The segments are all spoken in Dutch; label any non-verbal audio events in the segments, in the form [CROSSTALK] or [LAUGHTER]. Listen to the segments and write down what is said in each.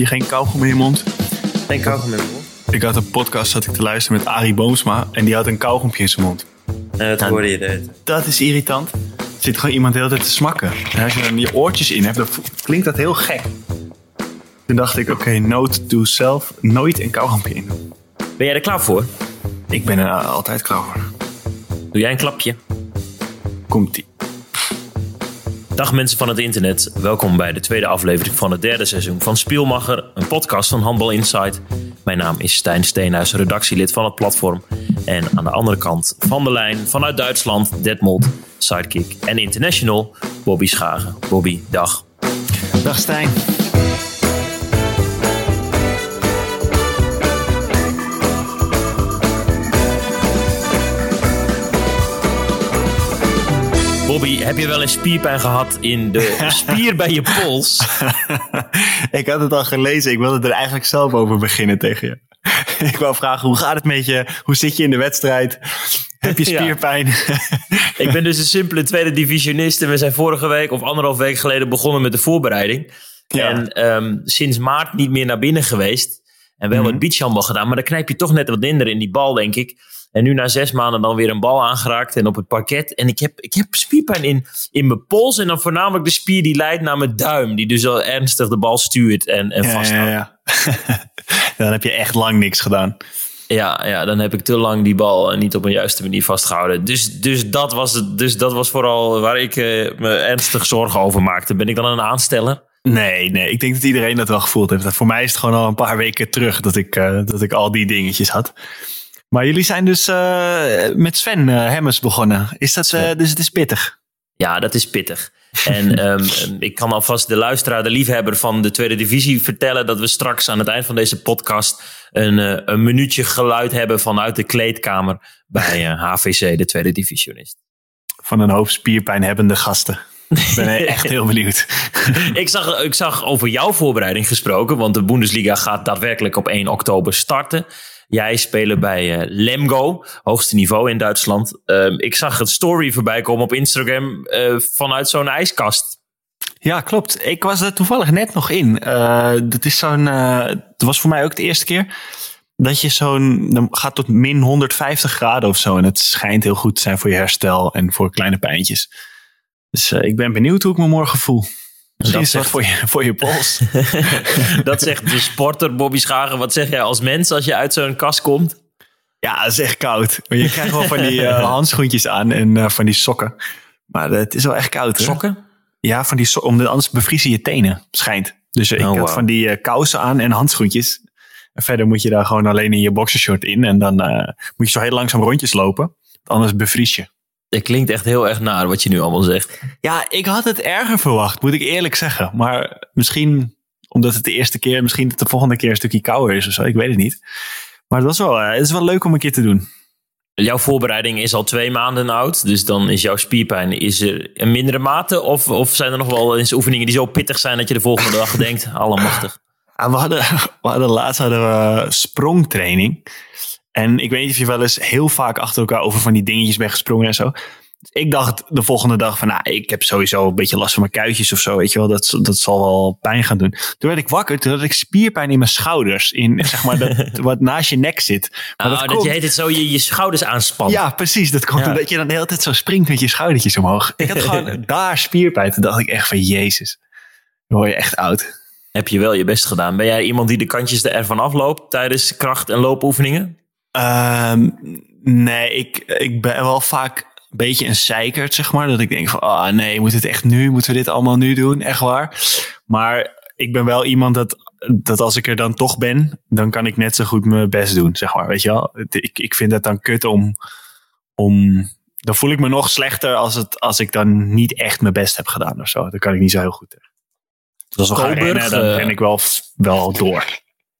je geen kauwgom in je mond? Geen kauwgom in mijn mond. Ik had een podcast zat ik te luisteren met Arie Boomsma en die had een kauwgompje in zijn mond. En dat hoorde je Dat is irritant. Er zit gewoon iemand de hele tijd te smakken. En als je dan je oortjes in hebt, dan klinkt dat heel gek. Toen dacht ik, oké, note to self, nooit een kauwgompje in doen. Ben jij er klaar voor? Ik ben er altijd klaar voor. Doe jij een klapje? Komt-ie. Dag mensen van het internet, welkom bij de tweede aflevering van het derde seizoen van Spielmacher, een podcast van Handbal Insight. Mijn naam is Stijn Steenhuis, redactielid van het platform. En aan de andere kant van de lijn, vanuit Duitsland, Detmold, Sidekick en International, Bobby Schagen. Bobby, dag. Dag Stijn. Bobby, heb je wel eens spierpijn gehad in de [LAUGHS] spier bij je pols? [LAUGHS] ik had het al gelezen. Ik wilde er eigenlijk zelf over beginnen tegen je. [LAUGHS] ik wou vragen, hoe gaat het met je? Hoe zit je in de wedstrijd? Heb je Ja. spierpijn? Ik ben dus een simpele tweede divisionist en we zijn vorige week of anderhalf week geleden begonnen met de voorbereiding. Ja. En ehm, sinds maart niet meer naar binnen geweest. En wel Mhm. wat beachhandbal gedaan, maar dan knijp je toch net wat minder in die bal, denk ik. En nu na zes maanden dan weer een bal aangeraakt en op het parket. En ik heb, ik heb spierpijn in, in mijn pols en dan voornamelijk de spier die leidt naar mijn duim. Die dus al ernstig de bal stuurt en, en vasthoudt. ja, ja. [LAUGHS] dan heb je echt lang niks gedaan. Ja, ja, dan heb ik te lang die bal niet op een juiste manier vastgehouden. Dus, dus, dat, was het, dus dat was vooral waar ik eh, me ernstig zorgen over maakte. Ben ik dan een aansteller? Nee, nee. Ik denk dat iedereen dat wel gevoeld heeft. Voor mij is het gewoon al een paar weken terug dat ik, eh, dat ik al die dingetjes had. Maar jullie zijn dus eh, met Sven eh, Hemmers begonnen. Is dat, eh, Sven. dus het is pittig. Ja, dat is pittig. En [LAUGHS] ehm, ik kan alvast de luisteraar, de liefhebber van de tweede divisie vertellen dat we straks aan het eind van deze podcast een, eh, een minuutje geluid hebben vanuit de kleedkamer bij eh, HVC, de tweede divisionist. Van een hoop spierpijn hebbende gasten. Ik ben [LAUGHS] echt heel benieuwd. ik, zag, ik zag over jouw voorbereiding gesproken, want de Bundesliga gaat daadwerkelijk op 1 oktober starten. Jij speelt bij eh, Lemgo, hoogste niveau in Duitsland. Ehm, ik zag het story voorbij komen op Instagram eh, vanuit zo'n ijskast. Ja, klopt. Ik was er toevallig net nog in. Eh, dat is zo'n. het was voor mij ook de eerste keer dat je zo'n. Dan gaat tot min 150 graden of zo. En het schijnt heel goed te zijn voor je herstel en voor kleine pijntjes. Dus ik ben benieuwd hoe ik me morgen voel. Misschien Dat zegt- voor je, voor je pols. [LAUGHS] dat zegt de sporter Bobby Schagen. Wat zeg jij als mens als je uit zo'n kast komt? ja, het is echt koud. Je krijgt wel van die [LAUGHS] eh, handschoentjes aan en eh, van die sokken. Maar eh, het is wel echt koud. Hè? Sokken? Ja, van die so omdat anders bevriezen je tenen, schijnt. Dus ik Oh, had wauw. van die kousen aan en handschoentjes. En verder moet je daar gewoon alleen in je boxershort in. En dan moet je zo heel langzaam rondjes lopen. Anders bevries je. Het klinkt echt heel erg naar wat je nu allemaal zegt. Ja, ik had het erger verwacht, moet ik eerlijk zeggen. Maar misschien omdat het de eerste keer, misschien dat de volgende keer een stukje kouder is of zo. Ik weet het niet. Maar het, was wel, eh, het is wel leuk om een keer te doen. Jouw voorbereiding is al twee maanden oud. Dus dan is jouw spierpijn is er een mindere mate? Of, of zijn er nog wel eens oefeningen die zo pittig zijn dat je de volgende dag denkt, [LAUGHS] allemachtig. Ah, we, hadden, [LAUGHS] we hadden laatst hadden we sprongtraining. En ik weet niet of je wel eens heel vaak achter elkaar over van die dingetjes bent gesprongen en zo. Dus ik dacht de volgende dag van, nou, ik heb sowieso een beetje last van mijn kuitjes of zo, weet je wel. Dat, dat zal wel pijn gaan doen. Toen werd ik wakker, toen had ik spierpijn in mijn schouders. In, zeg maar, dat, [LAUGHS] wat naast je nek zit. Maar Ah, dat dat, komt- je heet het zo je, je schouders aanspant. ja, precies. Dat komt Ja. omdat je dan de hele tijd zo springt met je schoudertjes omhoog. Ik had gewoon [LAUGHS] daar spierpijn. Toen dacht ik echt van, jezus. Dan word je echt oud. Heb je wel je best gedaan. Ben jij iemand die de kantjes er ervan afloopt tijdens kracht- en loopoefeningen? Ehm, nee, ik, ik ben wel vaak een beetje een zeikert, zeg maar. Dat ik denk van, ah nee, moet het echt nu? Moeten we dit allemaal nu doen? Echt waar. Maar ik ben wel iemand dat, dat als ik er dan toch ben, dan kan ik net zo goed mijn best doen, zeg maar. Weet je wel? Ik, ik vind het dan kut om, om... Dan voel ik me nog slechter als, het, als ik dan niet echt mijn best heb gedaan of zo. Dan kan ik niet zo heel goed tegen. Dus als we gaan rennen, dan eh, ren ik wel, wel door.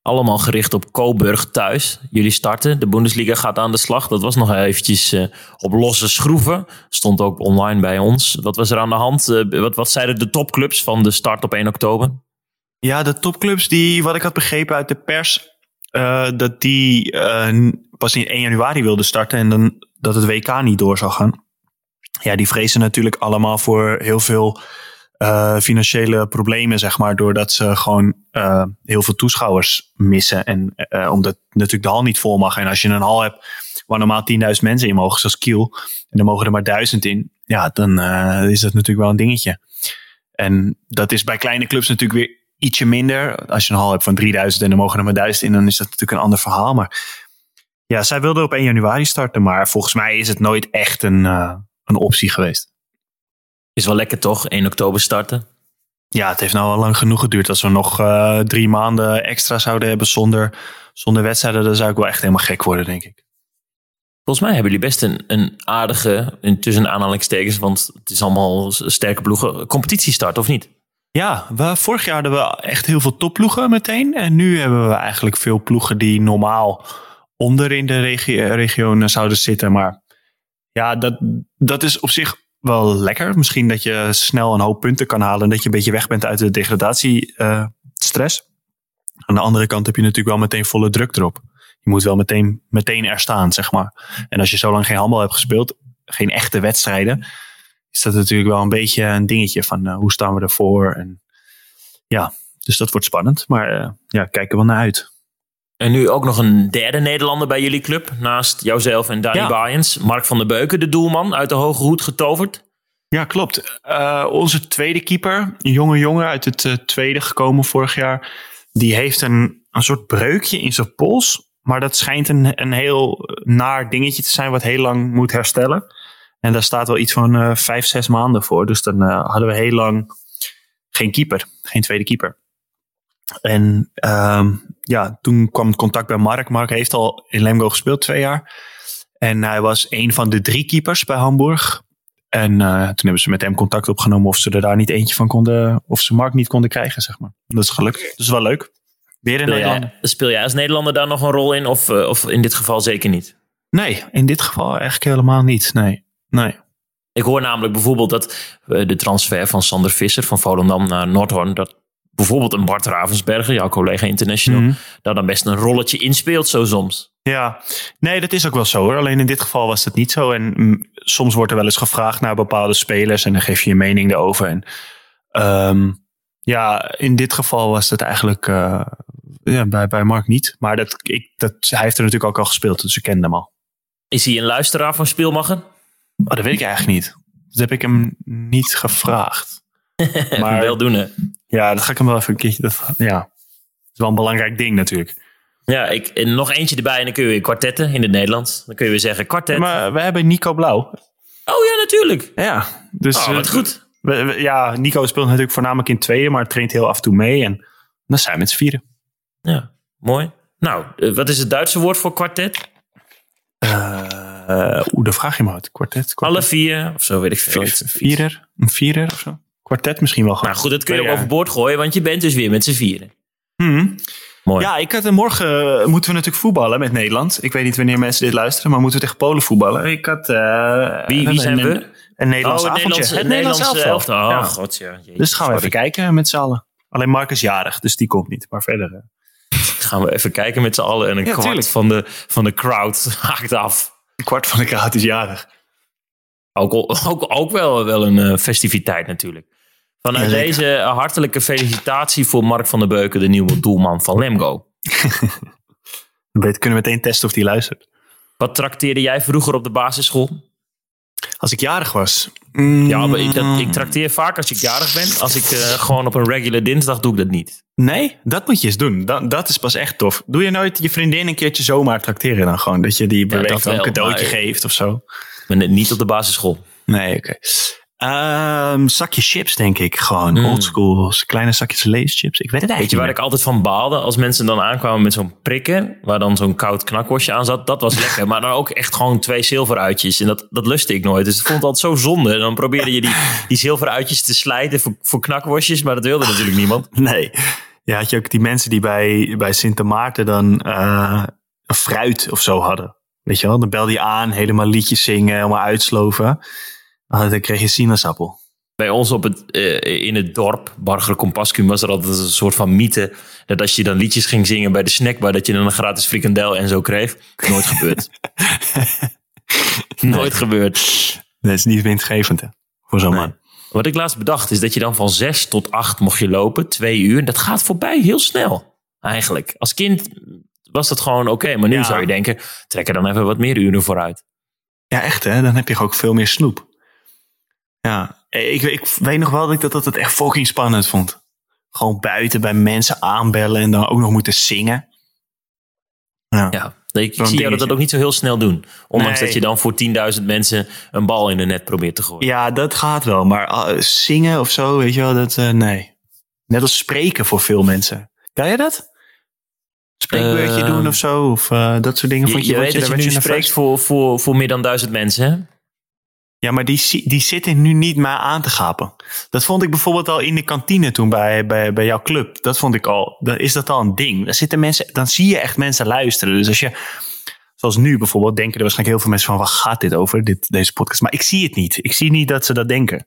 Allemaal gericht op Coburg thuis. Jullie starten. De Bundesliga gaat aan de slag. Dat was nog eventjes eh, op losse schroeven. Stond ook online bij ons. Wat was er aan de hand? Eh, wat, wat zeiden de topclubs van de start op 1 oktober? Ja, de topclubs die, wat ik had begrepen uit de pers, eh, dat die pas in 1 januari wilden starten en dan dat het WK niet door zou gaan. Ja, die vrezen natuurlijk allemaal voor heel veel uh, financiële problemen, zeg maar, doordat ze gewoon uh, heel veel toeschouwers missen. En uh, omdat natuurlijk de hal niet vol mag. En als je een hal hebt waar normaal 10.000 mensen in mogen, zoals Kiel, en dan mogen er maar duizend in, ja, dan is dat natuurlijk wel een dingetje. En dat is bij kleine clubs natuurlijk weer ietsje minder. Als je een hal hebt van 3000 en er mogen er maar 1000 in, dan is dat natuurlijk een ander verhaal. Maar ja, zij wilden op 1 januari starten, maar volgens mij is het nooit echt een, een optie geweest. Is wel lekker toch, 1 oktober starten? Ja, het heeft nou al lang genoeg geduurd. Als we nog uh, drie maanden extra zouden hebben zonder, zonder wedstrijden, dan zou ik wel echt helemaal gek worden, denk ik. Volgens mij hebben jullie best een, een aardige, tussen aanhalingstekens, want het is allemaal sterke ploegen, competitiestart, of niet? Ja, we, vorig jaar hadden we echt heel veel topploegen meteen. En nu hebben we eigenlijk veel ploegen die normaal onder in de regio, regio zouden zitten. Maar ja, dat, dat is op zich wel lekker. Misschien dat je snel een hoop punten kan halen en dat je een beetje weg bent uit de degradatiestress. Uh, Aan de andere kant heb je natuurlijk wel meteen volle druk erop. Je moet wel meteen, meteen er staan, zeg maar. En als je zo lang geen handbal hebt gespeeld, geen echte wedstrijden, is dat natuurlijk wel een beetje een dingetje van uh, hoe staan we ervoor. En ja, dus dat wordt spannend. Maar uh, ja, kijken we wel naar uit. En nu ook nog een derde Nederlander bij jullie club. Naast jouzelf en Danny ja. Mark van der Beuken, de doelman, uit de Hoge Hoed getoverd. Ja, klopt. Uh, onze tweede keeper, een jonge jongen uit het uh, tweede gekomen vorig jaar. Die heeft een, een soort breukje in zijn pols. Maar dat schijnt een, een heel naar dingetje te zijn wat heel lang moet herstellen. En daar staat wel iets van uh, vijf, zes maanden voor. Dus dan hadden we heel lang geen keeper, geen tweede keeper. En um, ja, toen kwam het contact bij Mark. Mark heeft al in Lemgo gespeeld twee jaar. En hij was een van de drie keepers bij Hamburg. En uh, toen hebben ze met hem contact opgenomen of ze er daar niet eentje van konden, of ze Mark niet konden krijgen, zeg maar. Dat is gelukt. Dat is wel leuk. Weer in speel Nederland. Jij, speel jij als Nederlander daar nog een rol in, of, uh, of in dit geval zeker niet? Nee, in dit geval eigenlijk helemaal niet. Nee, nee. Ik hoor namelijk bijvoorbeeld dat uh, de transfer van Sander Visser van Volendam naar Noordhoorn, dat bijvoorbeeld een Bart Ravensberger, jouw collega international, mm daar dan best een rolletje in speelt zo soms. Ja, nee, dat is ook wel zo hoor. Alleen in dit geval was het niet zo. En mm, soms wordt er wel eens gevraagd naar bepaalde spelers en dan geef je je mening erover. En um, ja, in dit geval was het eigenlijk uh, ja, bij, bij Mark niet. Maar dat, ik, dat, hij heeft er natuurlijk ook al gespeeld, dus ik kende hem al. Is hij een luisteraar van Spielmacher? Oh, dat weet ik eigenlijk niet. Dat heb ik hem niet gevraagd. [LAUGHS] maar wel doen, hè? Ja, dat ga ik hem wel even een keertje. Dat, ja, dat is wel een belangrijk ding natuurlijk. Ja, ik, en nog eentje erbij en dan kun je weer kwartetten in het Nederlands. Dan kun je weer zeggen kwartet. maar we hebben Nico Blauw. Oh ja, natuurlijk. Ja, dus. Oh, wat uh, goed. We, ja, Nico speelt natuurlijk voornamelijk in tweede, maar traint heel af en toe mee. En dan zijn we met z'n vieren. Ja, mooi. Nou, uh, wat is het Duitse woord voor kwartet? Uh, Oeh, dan vraag je me uit. Kwartet, kwartet. Alle vier, of zo weet ik veel. Vierer, een vierer of zo kwartet misschien wel Nou goed, dat kun je ook overboord gooien, want je bent dus weer met z'n vieren. Hmm. Mooi. Ja, ik had, morgen moeten we natuurlijk voetballen met Nederland. Ik weet niet wanneer mensen dit luisteren, maar moeten we tegen Polen voetballen. Ik had... Uh, wie, wie zijn we? Een Nederlands oh, avondje. Het Nederlandse elftal. Oh, ja. god ja. Jezus, dus gaan we even kijken met z'n allen. Alleen Mark is jarig, dus die komt niet. Maar verder... Uh. Gaan we even kijken met z'n allen en een kwart van de, van de crowd [LAUGHS] haakt af. Een kwart van de crowd is jarig. Ook, [LAUGHS] ook, ook wel, wel een festiviteit natuurlijk. Vanuit deze hartelijke felicitatie voor Mark van der Beuken, de nieuwe doelman van Lemgo. [LAUGHS] We kunnen meteen testen of hij luistert. Wat trakteerde jij vroeger op de basisschool? Als ik jarig was. Ja, maar ik, dat, ik trakteer vaak als ik jarig ben. Als ik uh, gewoon op een regular dinsdag doe ik dat niet. Nee, dat moet je eens doen. Dat, dat is pas echt tof. Doe je nooit je vriendin een keertje zomaar trakteren dan gewoon? Dat je die een cadeautje geeft of zo? Maar niet op de basisschool. Nee, oké. Okay. Um, zakje chips, denk ik. Gewoon mm. oldschool. Kleine zakjes leeschips. Ik weet het eigenlijk Weet je waar ik altijd van baalde? Als mensen dan aankwamen met zo'n prikken. Waar dan zo'n koud knakworstje aan zat. Dat was [LAUGHS] lekker. maar dan ook echt gewoon twee zilveruitjes. En dat, dat lustte ik nooit. Dus ik vond het altijd zo zonde. Dan probeerde je die, die zilveruitjes te slijten voor, voor knakworstjes. Maar dat wilde natuurlijk niemand. [LAUGHS] Nee. Ja, had je ook die mensen die bij, bij Sint Maarten dan uh, een fruit of zo hadden. Weet je wel? Dan belde je aan, helemaal liedjes zingen, helemaal uitsloven. Ah, dan kreeg je sinaasappel. Bij ons op het, uh, in het dorp, Barger Compascum, was er altijd een soort van mythe. Dat als je dan liedjes ging zingen bij de snackbar, dat je dan een gratis frikandel en zo kreeg. Nooit gebeurd. [LAUGHS] Nooit gebeurd. Dat is niet winstgevend hè, voor zo'n man. Wat ik laatst bedacht is dat je dan van zes tot acht mocht je lopen, twee uur. Dat gaat voorbij heel snel, eigenlijk. Als kind was dat gewoon oké. maar nu Ja. zou je denken, trek er dan even wat meer uren vooruit. Ja, echt hè. Dan heb je ook veel meer snoep. Ja, ik, ik weet nog wel dat ik dat, dat het echt fucking spannend vond. Gewoon buiten bij mensen aanbellen en dan ook nog moeten zingen. Ja. Ja, ik, zie jou dat dat ook niet zo heel snel doen. Ondanks Nee. dat je dan voor 10.000 mensen een bal in de net probeert te gooien. Ja, dat gaat wel. Maar ah, zingen of zo, weet je wel, dat eh, nee. Net als spreken voor veel mensen. Kan je dat? Spreekbeurtje Ehm, doen of zo? Of eh, dat soort dingen. Je, je word weet dat je nu spreekt voor, voor, voor meer dan duizend mensen, hè? Ja, maar die, die zitten nu niet maar aan te gapen. Dat vond ik bijvoorbeeld al in de kantine toen bij, bij, bij jouw club. Dat vond ik al, dan is dat al een ding. Daar zitten mensen, dan zie je echt mensen luisteren. Dus als je, zoals nu bijvoorbeeld, denken er waarschijnlijk heel veel mensen van, waar gaat dit over, dit, deze podcast? Maar ik zie het niet. Ik zie niet dat ze dat denken.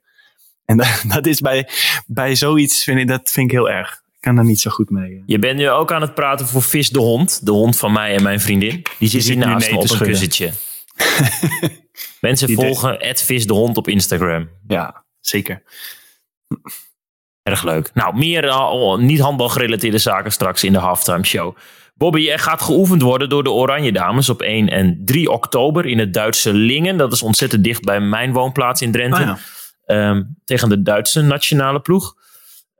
En [LAUGHS] dat, dat is bij, bij zoiets, vind ik, dat vind ik heel erg. Ik kan daar niet zo goed mee. Je bent nu ook aan het praten voor Vis de hond. De hond van mij en mijn vriendin. Die zit hier naast me op een kussentje. [LAUGHS] Mensen Die volgen Vis de hond op Instagram. Ja, zeker. Erg leuk. Nou, meer uh, niet handbal gerelateerde zaken straks in de halftime show. Bobby, er gaat geoefend worden door de Oranje Dames op 1 en 3 oktober in het Duitse Lingen. Dat is ontzettend dicht bij mijn woonplaats in Drenthe. Oh ja. Ehm, tegen de Duitse nationale ploeg.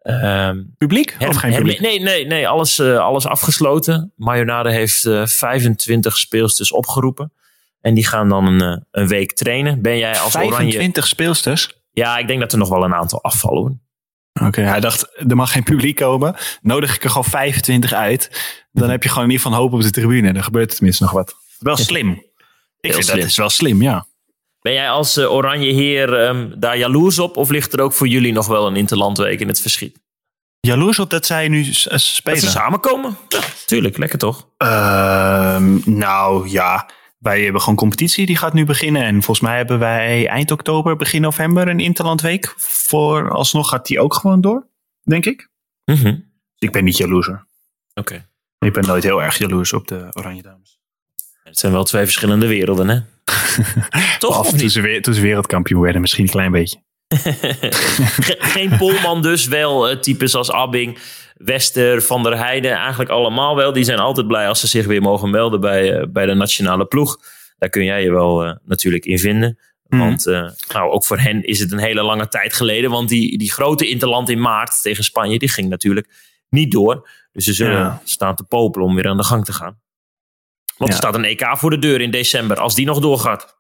Ehm, Publiek? Her- of geen her- publiek? nee, nee, nee, alles, eh, alles afgesloten. Marjonade heeft eh 25 speelsters opgeroepen. En die gaan dan een, eh, een week trainen. Ben jij als Oranje... 25 speelsters? Ja, ik denk dat er nog wel een aantal afvallen hoor. Oké, hij dacht, er mag geen publiek komen. Nodig ik er gewoon 25 uit. Dan heb je gewoon in ieder geval hoop op de tribune. Dan gebeurt er tenminste nog wat. Wel slim. Ik vind slim. dat is wel slim, ja. Ben jij als eh, Oranje heer ehm, daar jaloers op? Of ligt er ook voor jullie nog wel een interlandweek in het verschiet? Jaloers op dat zij nu s- eh, Dat spelen. ze samenkomen? Ja, tuurlijk. Lekker toch? Ehm, nou ja, wij hebben gewoon competitie. Die gaat nu beginnen. En volgens mij hebben wij eind oktober, begin november een Interlandweek. Voor alsnog gaat die ook gewoon door, denk ik. Mhm. Ik ben niet jaloers hoor. Oké. Ik ben nooit heel erg jaloers op de Oranje Dames. Het zijn wel twee verschillende werelden, hè? [LAUGHS] toch? Of toen ze, toen ze wereldkampioen werden, misschien een klein beetje. Ge- [LAUGHS] Geen Polman dus, wel eh, types als Abbing, Wester, Van der Heijden. Eigenlijk allemaal wel. Die zijn altijd blij als ze zich weer mogen melden bij, eh, bij de nationale ploeg. Daar kun jij je wel eh, natuurlijk in vinden. Mhm. Want eh, nou, ook voor hen is het een hele lange tijd geleden. Want die, die grote interland in maart tegen Spanje, die ging natuurlijk niet door. Dus ze zullen Ja. staan te popelen om weer aan de gang te gaan. Want er staat een EK voor de deur in december. Als die nog doorgaat.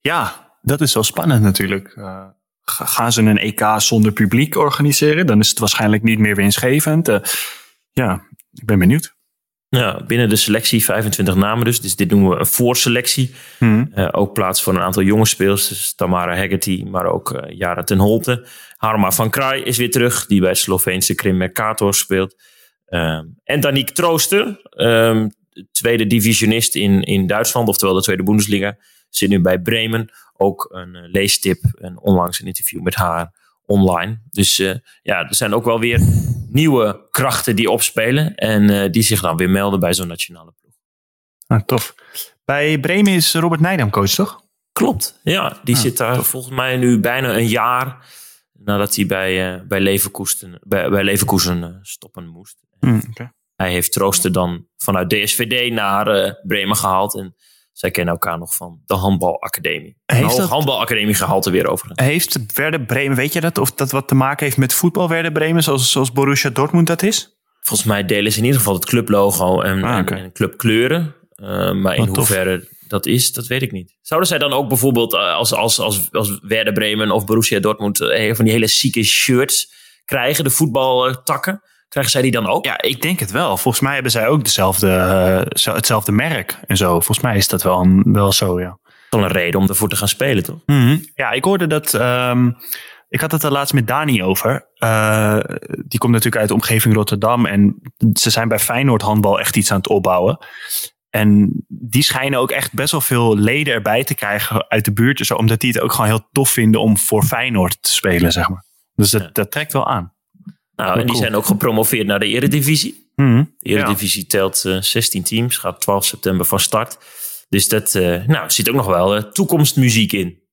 Ja, dat is wel spannend natuurlijk. Ga- gaan ze een EK zonder publiek organiseren? Dan is het waarschijnlijk niet meer winstgevend. Eh, ja, ik ben benieuwd. Ja, binnen de selectie 25 namen dus. Dus dit noemen we een voorselectie. Hmm. Eh, ook plaats voor een aantal jonge speels. Dus Tamara Haggerty, maar ook eh Jara ten Holte. Harma van Kraai is weer terug. Die bij het Sloveense Krim Mercator speelt. Ehm, en Danique Trooster. ehm, tweede divisionist in, in Duitsland. Oftewel de tweede Bundesliga. Zit nu bij Bremen. Ook een eh, leestip. En onlangs een interview met haar online. Dus eh, ja, er zijn ook wel weer nieuwe krachten die opspelen. En eh, die zich dan weer melden bij zo'n nationale ploeg. Ah, tof. Bij Bremen is Robert Nijdam coach, toch? Klopt, ja. Die Ah, zit daar volgens mij nu bijna een jaar nadat hij bij, eh bij Leverkusen, bij, bij Leverkusen stoppen moest. Hmm. Hij heeft Troosten dan vanuit DSVD naar Bremen gehaald. En zij kennen elkaar nog van de handbalacademie. Heeft dat- handbalacademie gehalte weer overigens. Heeft Werder Bremen, weet je dat? Of dat wat te maken heeft met voetbal Werder Bremen, zoals, zoals Borussia Dortmund dat is? Volgens mij delen ze in ieder geval het clublogo en, Ah, en- clubkleuren. Eh, maar in tof. hoeverre dat is, dat weet ik niet. Zouden zij dan ook bijvoorbeeld eh, als, als, als, als Werder Bremen of Borussia Dortmund eh, van die hele zieke shirts krijgen, de voetbaltakken? Krijgen zij die dan ook? Ja, ik denk het wel. Volgens mij hebben zij ook dezelfde, eh, hetzelfde merk en zo. Volgens mij is dat wel, een- wel zo, ja. Wel een reden om ervoor te gaan spelen, toch? Mhm. Ja, ik hoorde dat. ehm, ik had het er laatst met Dani over. Eh, die komt natuurlijk uit de omgeving Rotterdam. En ze zijn bij Feyenoord handbal echt iets aan het opbouwen. En die schijnen ook echt best wel veel leden erbij te krijgen uit de buurt. Zo, omdat die het ook gewoon heel tof vinden om voor Feyenoord te spelen, zeg maar. Dus dat trekt wel aan. Nou, en die cool. zijn ook gepromoveerd naar de Eredivisie. Mhm. De Eredivisie telt eh, 16 teams, gaat 12 september van start. Dus dat eh, nou, zit ook nog wel eh, toekomstmuziek in.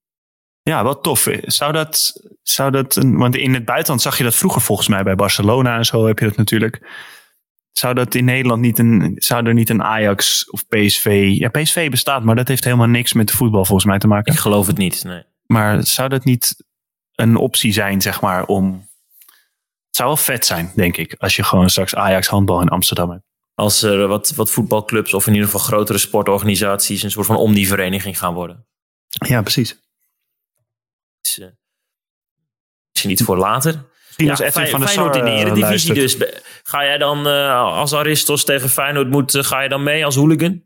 Ja, wat tof. Zou dat, zou dat want in het buitenland zag je dat vroeger volgens mij bij Barcelona en zo heb je dat natuurlijk. Zou dat in Nederland niet een, zou er niet een Ajax of PSV, ja PSV bestaat, maar dat heeft helemaal niks met voetbal volgens mij te maken. Ik geloof het niet, nee. Maar zou dat niet een optie zijn, zeg maar, om, het zou wel vet zijn, denk ik, als je gewoon straks Ajax handbal in Amsterdam hebt. Als er wat, wat voetbalclubs of in ieder geval grotere sportorganisaties een soort van omni-vereniging gaan worden. Ja, precies. Is, uh, is niet voor later. Misschien als Edwin van der Feyenoord in de eh, Eredivisie dus. Ga jij dan, eh, als Aristos tegen Feyenoord moet, eh, ga je dan mee als hooligan?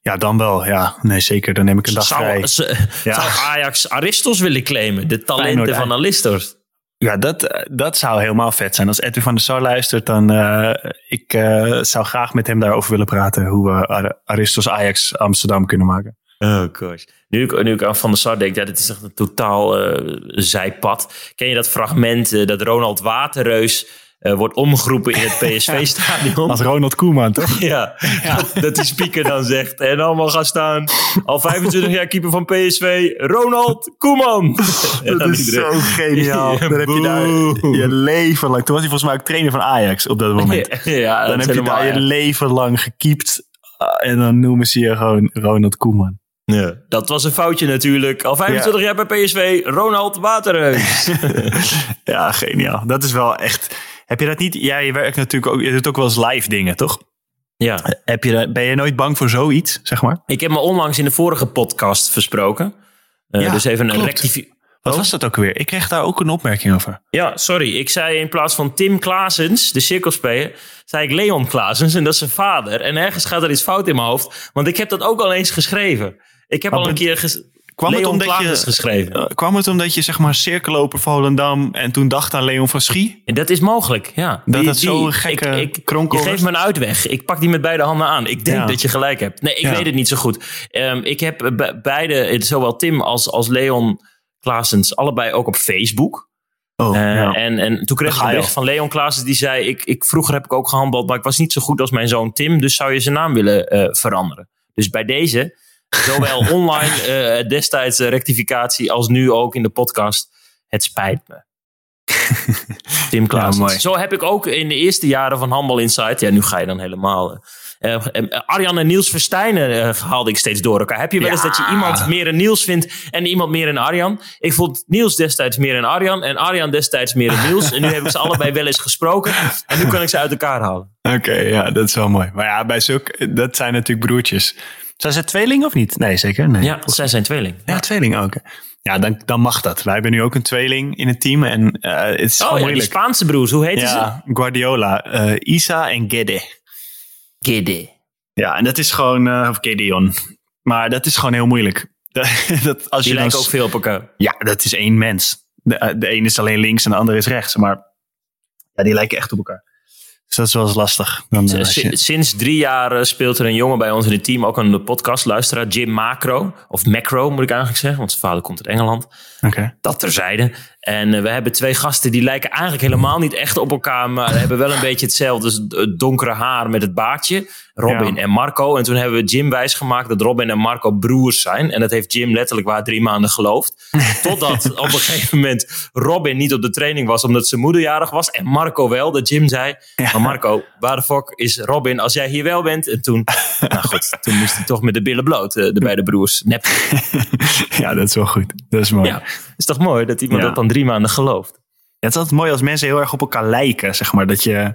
Ja, dan wel. Ja, nee, zeker. Dan neem ik een dag vrij. Zou, ze- Ja. zou Ajax Aristos willen claimen? De talenten Feyenoord, van Aristos. Ja, dat, dat zou helemaal vet zijn. Als Edwin van der Sar luistert, dan uh, ik uh, zou graag met hem daarover willen praten. Hoe we Ar Aristos Ajax Amsterdam kunnen maken. Oh gosh. Nu ik, nu ik aan Van der Sar denk, ja, dit is echt een totaal uh, zijpad. Ken je dat fragment dat Ronald Waterreus uh, wordt omgeroepen in het [LAUGHS] PSV-stadion? Als Ronald Koeman, toch? Ja, ja. Dat, [LAUGHS] dat die speaker dan zegt. En allemaal gaan staan. Al 25 jaar keeper van PSV, Ronald Koeman. [LAUGHS] dat is iedereen. zo geniaal. Dan heb je daar je leven lang... Toen was hij volgens mij ook trainer van Ajax op dat moment. Ja, ja dan heb je daar je leven lang gekiept. En dan noemen ze je gewoon Ronald Koeman. Ja, dat was een foutje natuurlijk. Al 25 ja. jaar bij PSV, Ronald Waterreus. ja, geniaal. Dat is wel echt... Heb je dat niet? Ja, je werkt natuurlijk ook... Je doet ook wel eens live dingen, toch? Ja. Heb je, ben je nooit bang voor zoiets, zeg maar? Ik heb me onlangs in de vorige podcast versproken. Uh, ja, dus even een rectificatie. Wat was dat ook weer? Ik kreeg daar ook een opmerking over. Ja, sorry. Ik zei in plaats van Tim Klaasens, de cirkelspeler, zei ik Leon Klaasens en dat is zijn vader. En ergens gaat er iets fout in mijn hoofd, want ik heb dat ook al eens geschreven. Ik heb maar al een keer kwam Leon het omdat je, geschreven. Uh, kwam het omdat je zeg maar cirkelloper Volendam en toen dacht aan Leon van Schie? En dat is mogelijk, ja. Dat het zo'n gekke ik, ik, kronkel Je geeft me een uitweg. Ik pak die met beide handen aan. Ik denk Ja. dat je gelijk hebt. Nee, ik Ja. weet het niet zo goed. Ehm, ik heb be- beide, zowel Tim als, als Leon Klaasens, allebei ook op Facebook. Oh, Eh, ja. en, en toen kreeg ik een bericht van Leon Klaasens die zei: ik, ik, Vroeger heb ik ook gehandbald, maar ik was niet zo goed als mijn zoon Tim. Dus zou je zijn naam willen eh, veranderen? Dus bij deze, zowel [LAUGHS] online eh, destijds eh, rectificatie als nu ook in de podcast. Het spijt me. [LAUGHS] Tim mooi. Zo heb ik ook in de eerste jaren van Handbal Insight. Ja, nu ga je dan helemaal. eh, Arjan en Niels Verstijnen eh, haalde ik steeds door elkaar. Heb je wel eens Ja. dat je iemand meer een Niels vindt en iemand meer een Arjan? Ik vond Niels destijds meer een Arjan en Arjan destijds meer een Niels. en nu heb ik ze allebei wel eens gesproken. En nu kan ik ze uit elkaar halen. Oké, ja, dat is wel mooi. Maar ja, bij zulk, dat zijn natuurlijk broertjes. Zijn ze tweeling of niet? Nee, zeker. Nee. Ja, zij zijn tweeling. Ja, tweeling ook. Ja, dan, dan mag dat. Wij hebben nu ook een tweeling in het team en eh, het is Oh ja, die. Spaanse broers, hoe ze? Ja, Guardiola, eh, Isa en Gede. Gede. Ja, en dat is gewoon, eh, of Gideon. Maar dat is gewoon heel moeilijk. [LAUGHS] Dat, dat, als Die je lijken ook veel op elkaar. Ja, dat is één mens. De, de een is alleen links en de ander is rechts. Maar ja, die lijken echt op elkaar. Dus dat is wel eens lastig. Dan, eh, je- Sinds drie jaar eh, speelt er een jongen bij ons in het team, ook een podcastluisteraar, Jim Macro. Of Macro moet ik eigenlijk zeggen, want zijn vader komt uit Engeland. Oké. Dat terzijde. En eh, we hebben twee gasten die lijken eigenlijk helemaal niet echt op elkaar, maar hebben wel een beetje hetzelfde. Dus het donkere haar met het baardje. Robin Ja. en Marco. En toen hebben we Jim wijsgemaakt dat Robin en Marco broers zijn. En dat heeft Jim letterlijk waar drie maanden geloofd. [LAUGHS] Totdat op een gegeven moment Robin niet op de training was omdat zijn moeder jarig was. En Marco wel. Dat Jim zei, maar Marco, waar de fuck is Robin als jij hier wel bent? En toen, [LAUGHS] nou goed, toen moest hij toch met de billen bloot, eh, de beide broers. Nep. [LAUGHS] ja, dat is wel goed. Dat is mooi. Ja, is toch mooi dat iemand dat dan drie maanden gelooft. Ja, het is altijd mooi als mensen heel erg op elkaar lijken, zeg maar. Dat je,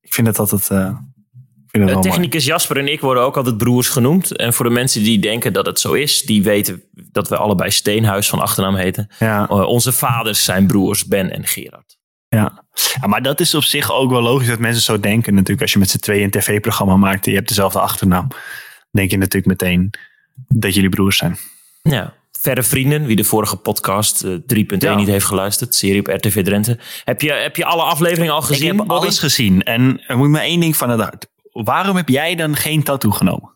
ik vind het altijd, ik vind het wel mooi. Technicus Jasper en ik worden ook altijd broers genoemd. En voor de mensen die denken dat het zo is, die weten dat we allebei Steenhuis van achternaam heten. Ja, Eh, onze vaders zijn broers Ben en Gerard. ja. ja, maar dat is op zich ook wel logisch dat mensen zo denken natuurlijk. Als je met z'n tweeën een tv-programma maakt en je hebt dezelfde achternaam. denk je natuurlijk meteen dat jullie broers zijn. Ja. Verre vrienden, wie de vorige podcast eh, 3.1 Ja. niet heeft geluisterd, serie op RTV Drenthe. Heb je, heb je alle afleveringen al gezien? ik heb Bobby? alles gezien en er moet maar één ding van het hart. Waarom heb jij dan geen tattoo genomen?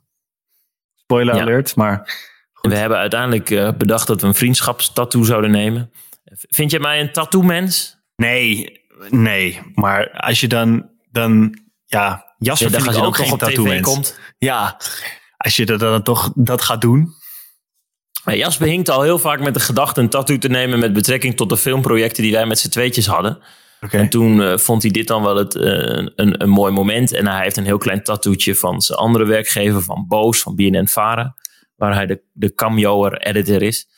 Spoiler Ja. alert, maar We hebben uiteindelijk eh, bedacht dat we een vriendschapstattoo zouden nemen. Vind je mij een tattoo-mens? nee, nee. Maar als je dan, dan ja, Jasper Ja, vind als ik je ook dan geen toch op tattoo tv mens. komt. Ja, als je dat dan toch dat gaat doen. Jasper hinkt al heel vaak met de gedachte een tattoo te nemen met betrekking tot de filmprojecten die wij met z'n tweetjes hadden. En toen eh, vond hij dit dan wel het, eh, een, een mooi moment. En hij heeft een heel klein tattooetje van zijn andere werkgever, van Boos, van BNN Vara. Waar hij de, de cameo-editor is.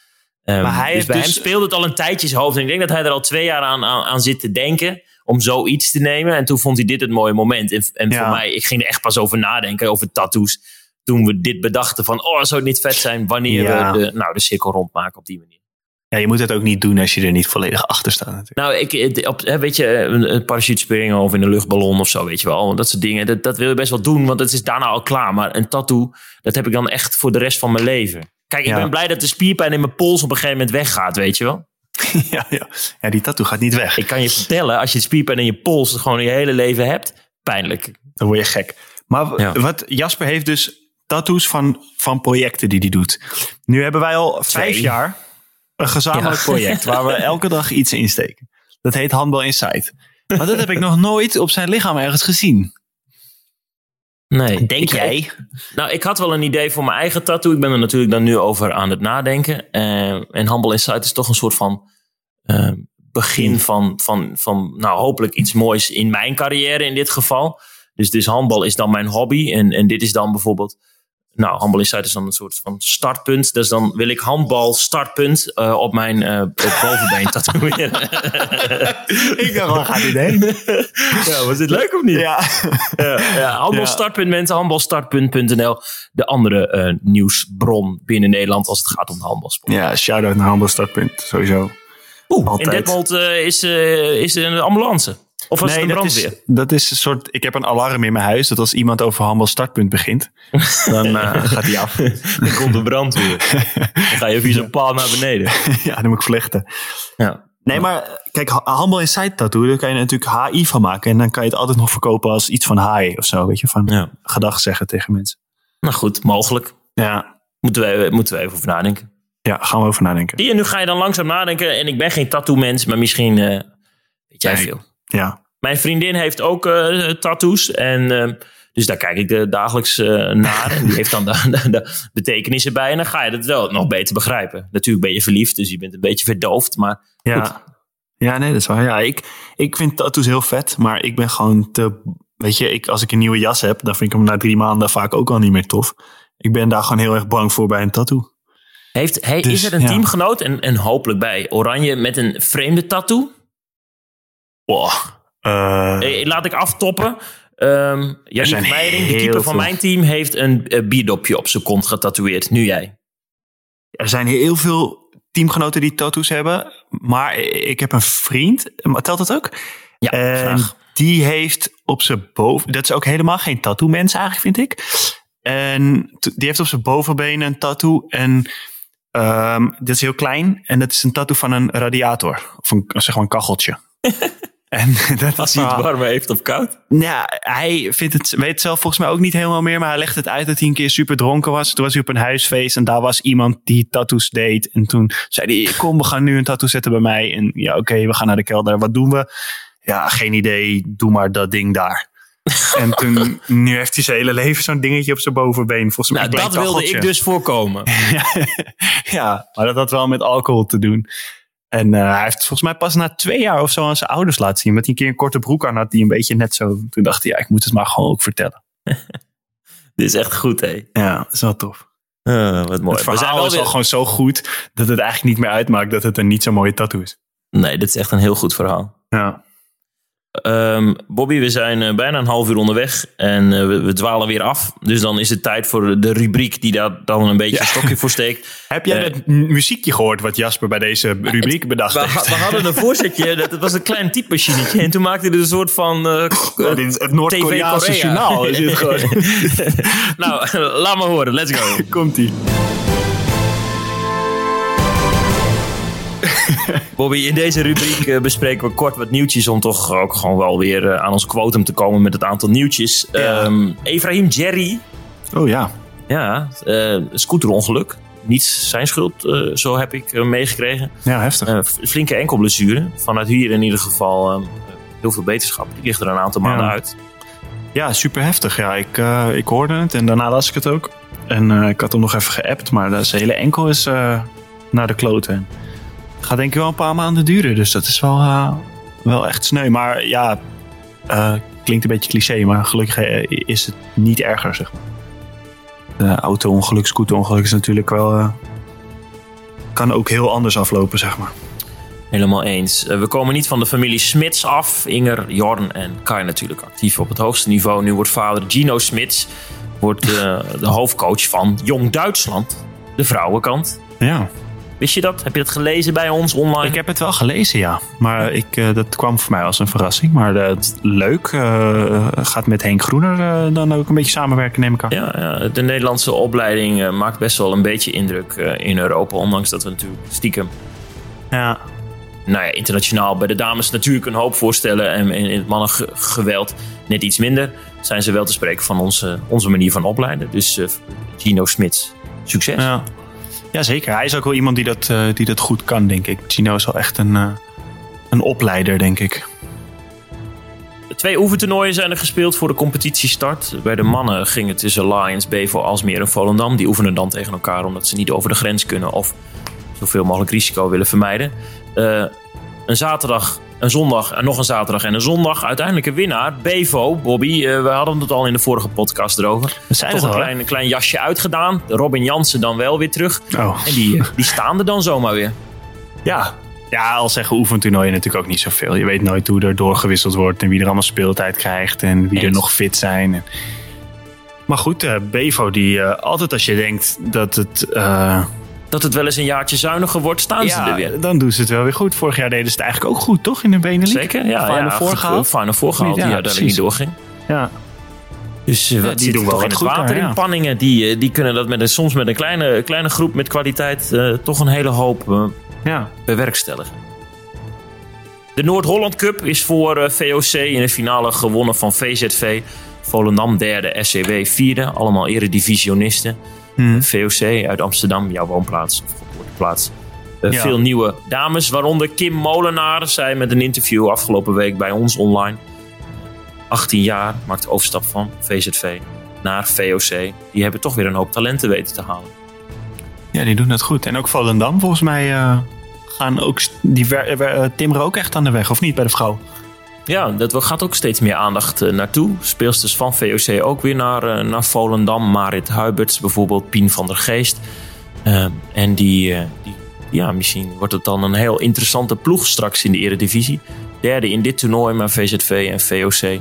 Ehm, Maar hij dus bij dus- hem speelde het al een tijdje in zijn hoofd. En ik denk dat hij er al twee jaar aan, aan, aan zit te denken om zoiets te nemen. En toen vond hij dit het mooie moment. En, en Ja. voor mij, ik ging er echt pas over nadenken, over tattoos. Toen we dit bedachten van, oh, zou het niet vet zijn wanneer Ja. we de, nou, de cirkel rondmaken op die manier. Ja, je moet het ook niet doen als je er niet volledig achter staat natuurlijk. Nou, ik, op, weet je, een, parachute springen of in een luchtballon of zo, weet je wel. Want dat soort dingen, dat, dat wil je best wel doen, want het is daarna al klaar. Maar een tattoo, dat heb ik dan echt voor de rest van mijn leven. Kijk, ik Ja. ben blij dat de spierpijn in mijn pols op een gegeven moment weggaat, weet je wel. [LAUGHS] ja, ja. ja, die tattoo gaat niet weg. Ik kan je vertellen, als je spierpijn in je pols gewoon je hele leven hebt, pijnlijk. Dan word je gek. Maar Ja. wat Jasper heeft dus tattoos van, van projecten die hij doet. Nu hebben wij al vijf jaar een gezamenlijk Ja. project waar we elke dag iets insteken. Dat heet Handbal Insight. Maar dat heb ik nog nooit op zijn lichaam ergens gezien. Nee. Denk Ik- jij? Nou, ik had wel een idee voor mijn eigen tattoo. Ik ben er natuurlijk dan nu over aan het nadenken. Eh, en Humble Insight is toch een soort van eh, begin Hmm. van, van, van, nou, hopelijk iets moois in mijn carrière in dit geval. Dus, dus handbal is dan mijn hobby. En, en dit is dan bijvoorbeeld, nou, Humble Insight is dan een soort van startpunt. Dus dan wil ik handbal startpunt eh, op mijn eh, op bovenbeen [LAUGHS] tatoeëren. [LAUGHS] Ik dacht, waar gaat dit heen? ja, was dit leuk of niet? Ja. Ja, ja, handbalstartpunt mensen, handbalstartpunt.nl. De andere eh, nieuwsbron binnen Nederland als het gaat om de handbalsport. ja, shout-out naar Handbal Startpunt, sowieso. Oeh, in altijd. Detmold eh, is, is er een ambulance. Of was het een dat brandweer? is, dat is een soort. Ik heb een alarm in mijn huis dat als iemand over handbal startpunt begint, [LAUGHS] dan eh, gaat hij af. [LAUGHS] Dan komt de brandweer. Dan ga je via zo'n paal naar beneden. [LAUGHS] ja, dan moet ik vlechten. Ja. Nee, maar kijk, ha- handbal Insight tattoo, daar kan je natuurlijk HI van maken. En dan kan je het altijd nog verkopen als iets van HI of zo, weet je, van ja. gedag zeggen tegen mensen. Nou goed, mogelijk. Ja, Moeten we, moeten we even over nadenken. ja gaan we over nadenken. Zie je, nu ga je dan langzaam nadenken. En ik ben geen tattoo mens, maar misschien eh, weet jij Nee. veel. Ja, Mijn vriendin heeft ook eh, tattoos. En, eh, dus daar kijk ik de, dagelijks eh, naar. En die heeft dan de, [LAUGHS] de, de betekenissen bij. En dan ga je het wel nog beter begrijpen. Natuurlijk ben je verliefd, dus je bent een beetje verdoofd. Maar ja. Ja, nee, dat is waar. Ja, ik, ik vind tattoos heel vet, maar ik ben gewoon te... Weet je, ik, als ik een nieuwe jas heb, dan vind ik hem na drie maanden vaak ook al niet meer tof. Ik ben daar gewoon heel erg bang voor bij een tattoo. heeft, hey, Dus, is er een ja. teamgenoot, en, en hopelijk bij Oranje, met een vreemde tattoo? Wow. Eh, laat ik aftoppen. Ehm zijn Meijering, de keeper van mijn team, heeft een eh, bierdopje op zijn kont getatoeëerd. Nu jij. Er zijn heel veel teamgenoten die tattoos hebben. Maar ik heb een vriend. Maar telt dat ook? Ja, graag. die heeft op zijn boven... Dat is ook helemaal geen tattoo mens eigenlijk, vind ik. En die heeft op zijn bovenbeen een tattoo. En ehm dat is heel klein. En dat is een tattoo van een radiator. Of een, zeg maar een kacheltje. [LAUGHS] en [LAUGHS] dat is hij het warmer heeft of koud. ja, hij vindt het, weet het zelf volgens mij ook niet helemaal meer. Maar hij legt het uit dat hij een keer super dronken was. Toen was hij op een huisfeest en daar was iemand die tattoos deed. En toen zei hij, kom we gaan nu een tattoo zetten bij mij. En ja, oké, we gaan naar de kelder. Wat doen we? Ja, geen idee. Doe maar dat ding daar. [LAUGHS] en toen, nu heeft hij zijn hele leven zo'n dingetje op zijn bovenbeen. Volgens mij Nou, dat wilde ik dus voorkomen. [LAUGHS] ja, maar dat had wel met alcohol te doen. En eh, hij heeft volgens mij pas na twee jaar of zo aan zijn ouders laten zien. Hij een keer een korte broek aan had die een beetje net zo... Toen dacht hij, ja, ik moet het maar gewoon ook vertellen. [LAUGHS] Dit is echt goed, hé. Ja, dat is wel tof. Ah, wat mooi. het We zijn verhaal wel is weer- al gewoon zo goed dat het eigenlijk niet meer uitmaakt dat het een niet zo mooie tattoo is. Nee, dit is echt een heel goed verhaal. Ja. Ehm, Bobby, we zijn eh, bijna een half uur onderweg en eh, we, we dwalen weer af. Dus dan is het tijd voor de rubriek die daar dan een beetje Ja. een stokje voor steekt. [LAUGHS] Heb jij Eh, het muziekje gehoord wat Jasper bij deze rubriek bedacht We, heeft? we hadden een voorzetje, [LAUGHS] dat het was een klein typemachinetje. En toen maakte hij er een soort van... Oh, dit is het Noord-Koreaanse journaal. Is dit gewoon. [LAUGHS] nou, laat maar horen. Let's go. Komt-ie. [LAUGHS] Bobby, in deze rubriek eh, bespreken we kort wat nieuwtjes... om toch ook gewoon wel weer eh, aan ons quotum te komen met het aantal nieuwtjes. Ja. Ehm Efraim Jerry, Oh ja. ja, eh scooterongeluk. Niet zijn schuld, eh, zo heb ik eh, meegekregen. Ja, heftig. Flinke enkelblessure. Vanuit hier in ieder geval eh, heel veel beterschap. Die ligt er een aantal maanden Ja. uit. Ja, super heftig. Ja, ik, eh, ik hoorde het en daarna las ik het ook. En eh, ik had hem nog even geappt, maar zijn hele enkel is uh, naar de kloten. Gaat denk ik wel een paar maanden duren, dus dat is wel, uh, wel echt sneu. Maar ja, klinkt een beetje cliché, maar gelukkig is het niet erger, zeg maar. De auto-ongeluk, scooter-ongeluk is natuurlijk wel... kan ook heel anders aflopen, zeg maar. Helemaal eens. we komen niet van de familie Smits af. Inger, Jorn en Kai natuurlijk actief op het hoogste niveau. Nu wordt vader Gino Smits wordt de hoofdcoach van Jong Duitsland, de vrouwenkant. Ja. Wist je dat? Heb je dat gelezen bij ons online? Ik heb het wel gelezen, ja. Maar ik, uh, dat kwam voor mij als een verrassing. Maar uh, leuk. gaat met Henk Groener dan ook een beetje samenwerken, neem ik aan. Ja, ja de Nederlandse opleiding maakt best wel een beetje indruk in Europa. Ondanks dat we natuurlijk stiekem ja nou ja, internationaal bij de dames natuurlijk een hoop voorstellen. En in het mannengeweld net iets minder. Zijn ze wel te spreken van onze, onze manier van opleiden. Dus Gino Smits, succes. Ja. Ja, zeker. Hij is ook wel iemand die dat, uh, die dat goed kan, denk ik. Gino is wel echt een, uh, een opleider, denk ik. Twee oefentoernooien zijn er gespeeld voor de competitiestart. Bij de mannen ging het tussen Lions, Bevo, Alsmeer en Volendam. Die oefenen dan tegen elkaar omdat ze niet over de grens kunnen of zoveel mogelijk risico willen vermijden. Uh, een zaterdag, een zondag en nog een zaterdag en een zondag. Uiteindelijk een winnaar, Bevo, Bobby. Uh, we hadden het al in de vorige podcast erover. Zijn Toch een klein, klein, jasje uitgedaan. Robin Jansen dan wel weer terug. Oh. En die, die staan er dan zomaar weer. Ja, ja, al zeggen oefentoernooien natuurlijk ook niet zoveel. Je weet nooit hoe er doorgewisseld wordt en wie er allemaal speeltijd krijgt en wie er nog fit zijn. En... Maar goed, uh, Bevo, die uh, altijd als je denkt dat het dat het wel eens een jaartje zuiniger wordt, staan ze er weer. Dan doen ze het wel weer goed. Vorig jaar deden ze het eigenlijk ook goed, toch? In de Benelux. Zeker, ja. Final ja, voorgehaald. Final voorgehaald, ja, die uiteindelijk niet doorging. Ja. Dus uh, die doen wel in het water in Panningen. Die, uh, die kunnen dat met een, soms met een kleine, kleine groep met kwaliteit uh, toch een hele hoop ja. bewerkstelligen. De Noord-Holland Cup is voor VOC in de finale gewonnen van VZV. Volendam derde, SCW vierde. Allemaal eredivisionisten. Hmm. VOC uit Amsterdam, jouw woonplaats of geboorteplaats. Uh, ja. Veel nieuwe dames, waaronder Kim Molenaar. Zij met een interview afgelopen week bij ons online. 18 jaar, maakt overstap van VZV naar VOC. Die hebben toch weer een hoop talenten weten te halen. Ja, die doen dat goed. En ook Volendam volgens mij uh, gaan ook... Die uh, timmeren ook echt aan de weg, of niet, bij de vrouw? Ja, dat gaat ook steeds meer aandacht uh, naartoe. Speelsters van VOC ook weer naar, uh, naar Volendam. Marit Huiberts bijvoorbeeld, Pien van der Geest. Uh, en die, die, ja, misschien wordt het dan een heel interessante ploeg straks in de Eredivisie. Derde in dit toernooi, maar VZV en VOC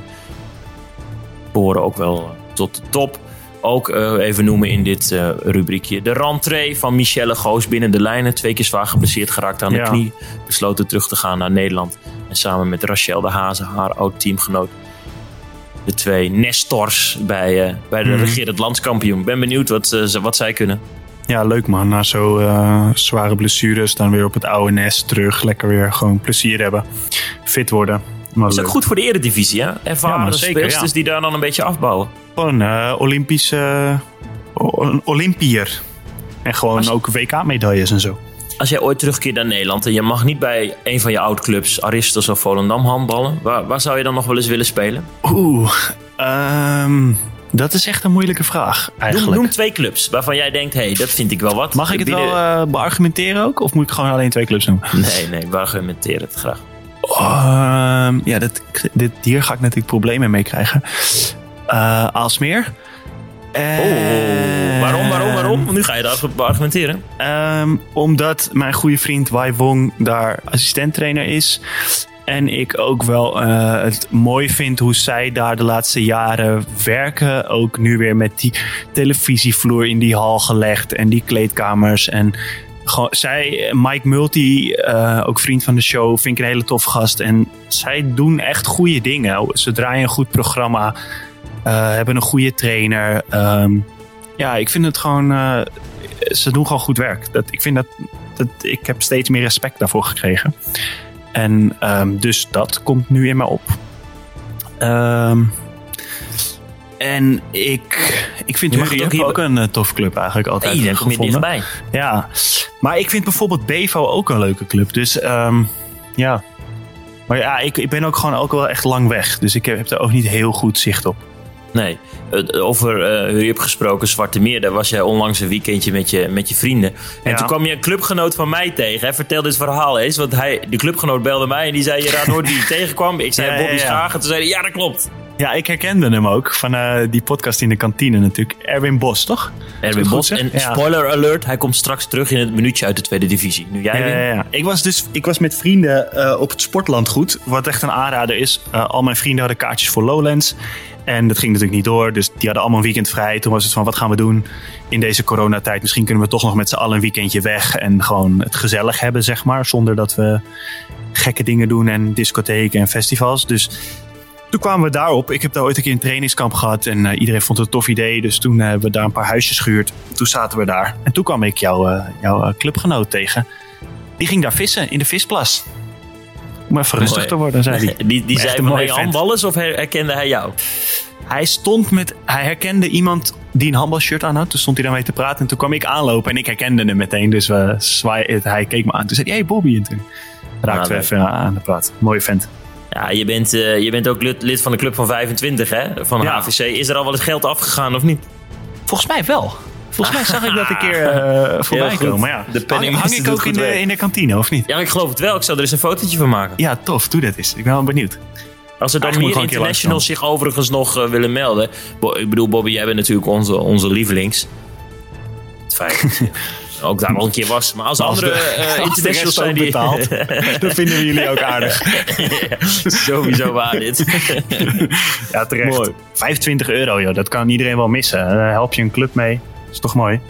behoren ook wel tot de top. Ook even noemen in dit rubriekje de rentree van Michelle Goos binnen de lijnen. Twee keer zwaar geblesseerd geraakt aan de Ja. knie. Besloten terug te gaan naar Nederland. En samen met Rachel de Hazen, haar oud-teamgenoot. De twee Nestors bij, eh, bij de Mhm. regerend landskampioen. Ben benieuwd wat, eh, ze- wat zij kunnen. Ja, leuk man. Na zo eh, zware blessures dan weer op het oude nest terug. Lekker weer gewoon plezier hebben. Fit worden. Maar Dat is ook goed voor de eredivisie, hè? Ervaren Ja, zeker, speelsters ja. die daar dan een beetje afbouwen. Gewoon eh Olympisch eh, o- een Olympier. En gewoon ook WK-medailles en zo. Als jij ooit terugkeert naar Nederland en je mag niet bij een van je oud-clubs, Aristos of Volendam, handballen, waar, waar zou je dan nog wel eens willen spelen? Oeh, ehm, dat is echt een moeilijke vraag Noem, eigenlijk. noem twee clubs waarvan jij denkt, hé, hey, dat vind ik wel wat. Mag ik het Binnen- wel eh, beargumenteren ook? Of moet ik gewoon alleen twee clubs noemen? Nee, nee, we argumenteren het graag. Ehm, ja, dit, dit, hier ga ik natuurlijk problemen mee krijgen. Eh Aalsmeer. Oh, waarom, waarom, waarom? Nu ga je daar argumenteren. Ehm, omdat mijn goede vriend Wai Wong daar assistenttrainer is. En ik ook wel eh, het mooi vind hoe zij daar de laatste jaren werken. Ook nu weer met die televisievloer in die hal gelegd en die kleedkamers. En gewoon, zij, Mike Multi, eh, ook vriend van de show, vind ik een hele tof gast. En zij doen echt goede dingen. Ze draaien een goed programma, eh, hebben een goede trainer. Ehm, ja, ik vind het gewoon. eh, ze doen gewoon goed werk. Dat, ik vind dat, dat. Ik heb steeds meer respect daarvoor gekregen. En ehm, dus dat komt nu in mij op. Ehm, en ik, ik vind Hurry ook hier- ook een eh, tof club eigenlijk altijd Nee, dan kom je gevonden. dichtbij. Ja, maar ik vind bijvoorbeeld Bevo ook een leuke club. Dus ja. Maar ja, ik, ik ben ook gewoon ook wel echt lang weg. Dus ik heb, heb er ook niet heel goed zicht op. Nee. Over hebt gesproken, Zwarte Meer. Daar was jij onlangs een weekendje met je, met je vrienden. En Ja. toen kwam je een clubgenoot van mij tegen. Hè? Vertel dit verhaal eens. Want hij, de clubgenoot belde mij en die zei... Je raadt nooit wie je tegenkwam. Ik zei Ja, Bobby ja. Schagen. Toen zei hij, ja dat klopt. Ja, ik herkende hem ook van eh, die podcast in de kantine natuurlijk. Erwin Bos, toch? Erwin Bos. En Ja. spoiler alert, hij komt straks terug in het minuutje uit de tweede divisie. Nu jij Ja, ja, ja. Ik was dus ik was met vrienden eh, op het Sportlandgoed, wat echt een aanrader is. Al mijn vrienden hadden kaartjes voor Lowlands. En dat ging natuurlijk niet door, dus die hadden allemaal een weekend vrij. Toen was het van, wat gaan we doen in deze coronatijd? Misschien kunnen we toch nog met z'n allen een weekendje weg en gewoon het gezellig hebben, zeg maar. Zonder dat we gekke dingen doen en discotheken en festivals. Dus toen kwamen we daarop. Ik heb daar ooit een keer een trainingskamp gehad en eh, iedereen vond het een tof idee. Dus toen hebben we daar een paar huisjes gehuurd. Toen zaten we daar. En toen kwam ik jouw eh, jouw eh, clubgenoot tegen. Die ging daar vissen in de visplas. Om even rustig te worden, zei hij. [LAUGHS] Die, die zei van, mooie hey, handballers of her- herkende hij jou? Hij stond met, hij herkende iemand die een handbalshirt aan had. Toen stond hij daarmee te praten. En toen kwam ik aanlopen en ik herkende hem meteen. Dus we zwaaien, hij keek me aan. Toen zei hij, hey Bobby. En toen raakten we even aan de praat. Mooie vent. Ja, je bent, eh, je bent ook lid, lid van de club van 25, hè? Van Ja. HVC. Is er al wel het geld afgegaan of niet? Volgens mij wel. Volgens mij zag ik dat een keer eh, [LAUGHS] voorbij komen. Ja. De hang, ik ook in de, in de kantine, of niet? Ja, ik geloof het wel. Ik zou er eens een fotootje van maken. Ja, tof. Doe dat eens. Ik ben wel benieuwd. Als er dan Eigenlijk meer internationals zich overigens nog eh, willen melden. Bo- ik bedoel, Bobby, jij bent natuurlijk onze, onze lievelings. Het feit [LAUGHS] ook daar al een keer was. Maar als, Als andere de- eh, als de internationals rest zijn ook die... betaalt. [LAUGHS] Dat vinden we jullie ook aardig. Sowieso waar dit. Ja, terecht. Mooi. 25 euro, joh. Dat kan iedereen wel missen. Daar help je een club mee. Is toch mooi?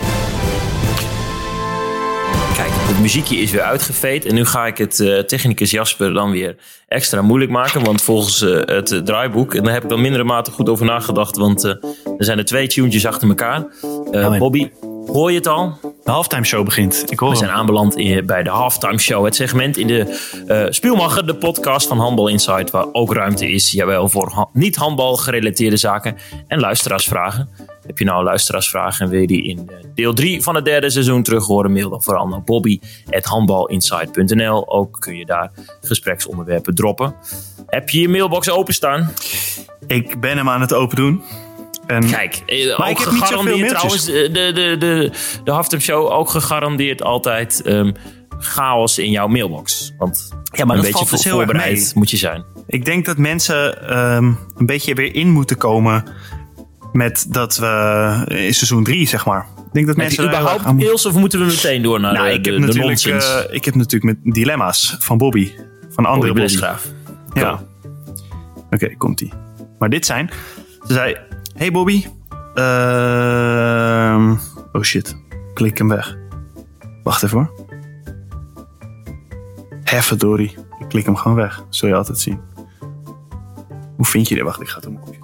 Kijk, het muziekje is weer uitgeveed. En nu ga ik het eh, technicus Jasper dan weer extra moeilijk maken. Want volgens eh, het draaiboek, en daar heb ik dan mindere mate goed over nagedacht. Want eh, er zijn er twee tunes achter elkaar. Amen. Bobby, hoor je het al? De halftime show begint. Ik hoor We zijn aanbeland in, bij de Halftime Show. Het segment in de eh Spielmacher, de podcast van Handbal Insight. Waar ook ruimte is, jawel, voor ha- niet-handbal gerelateerde zaken en luisteraarsvragen. Heb je nou luisteraarsvragen en wil je die in eh, deel 3 van het derde seizoen terug horen? Mail dan vooral naar bobby.handbalinsight.nl. Ook kun je daar gespreksonderwerpen droppen. Heb je je mailbox openstaan? Ik ben hem aan het open doen. En Kijk, eh, Maar ook ik heb gegarandeerd trouwens, eh, de, de, de, de Halftime Show ook gegarandeerd altijd ehm, chaos in jouw mailbox. Want Ja, maar een beetje valt dus voorbereid moet je zijn. ik denk dat mensen ehm, een beetje weer in moeten komen met dat we in seizoen 3, zeg maar. Ik denk dat mensen überhaupt aan- mails of moeten we meteen door naar Nou, de, ik heb, de natuurlijk, nonsens? eh, ik heb natuurlijk met dilemma's van Bobby. Van andere Bobby Bobby. Ja. Oké, komt ie. Maar dit zijn. Ze zei: Hey Bobby. Ehm oh shit. Klik hem weg. Wacht even hoor. Hefverdorie. Ik klik hem gewoon weg. Zul je altijd zien. Hoe vind je dit? Wacht, ik ga het computer.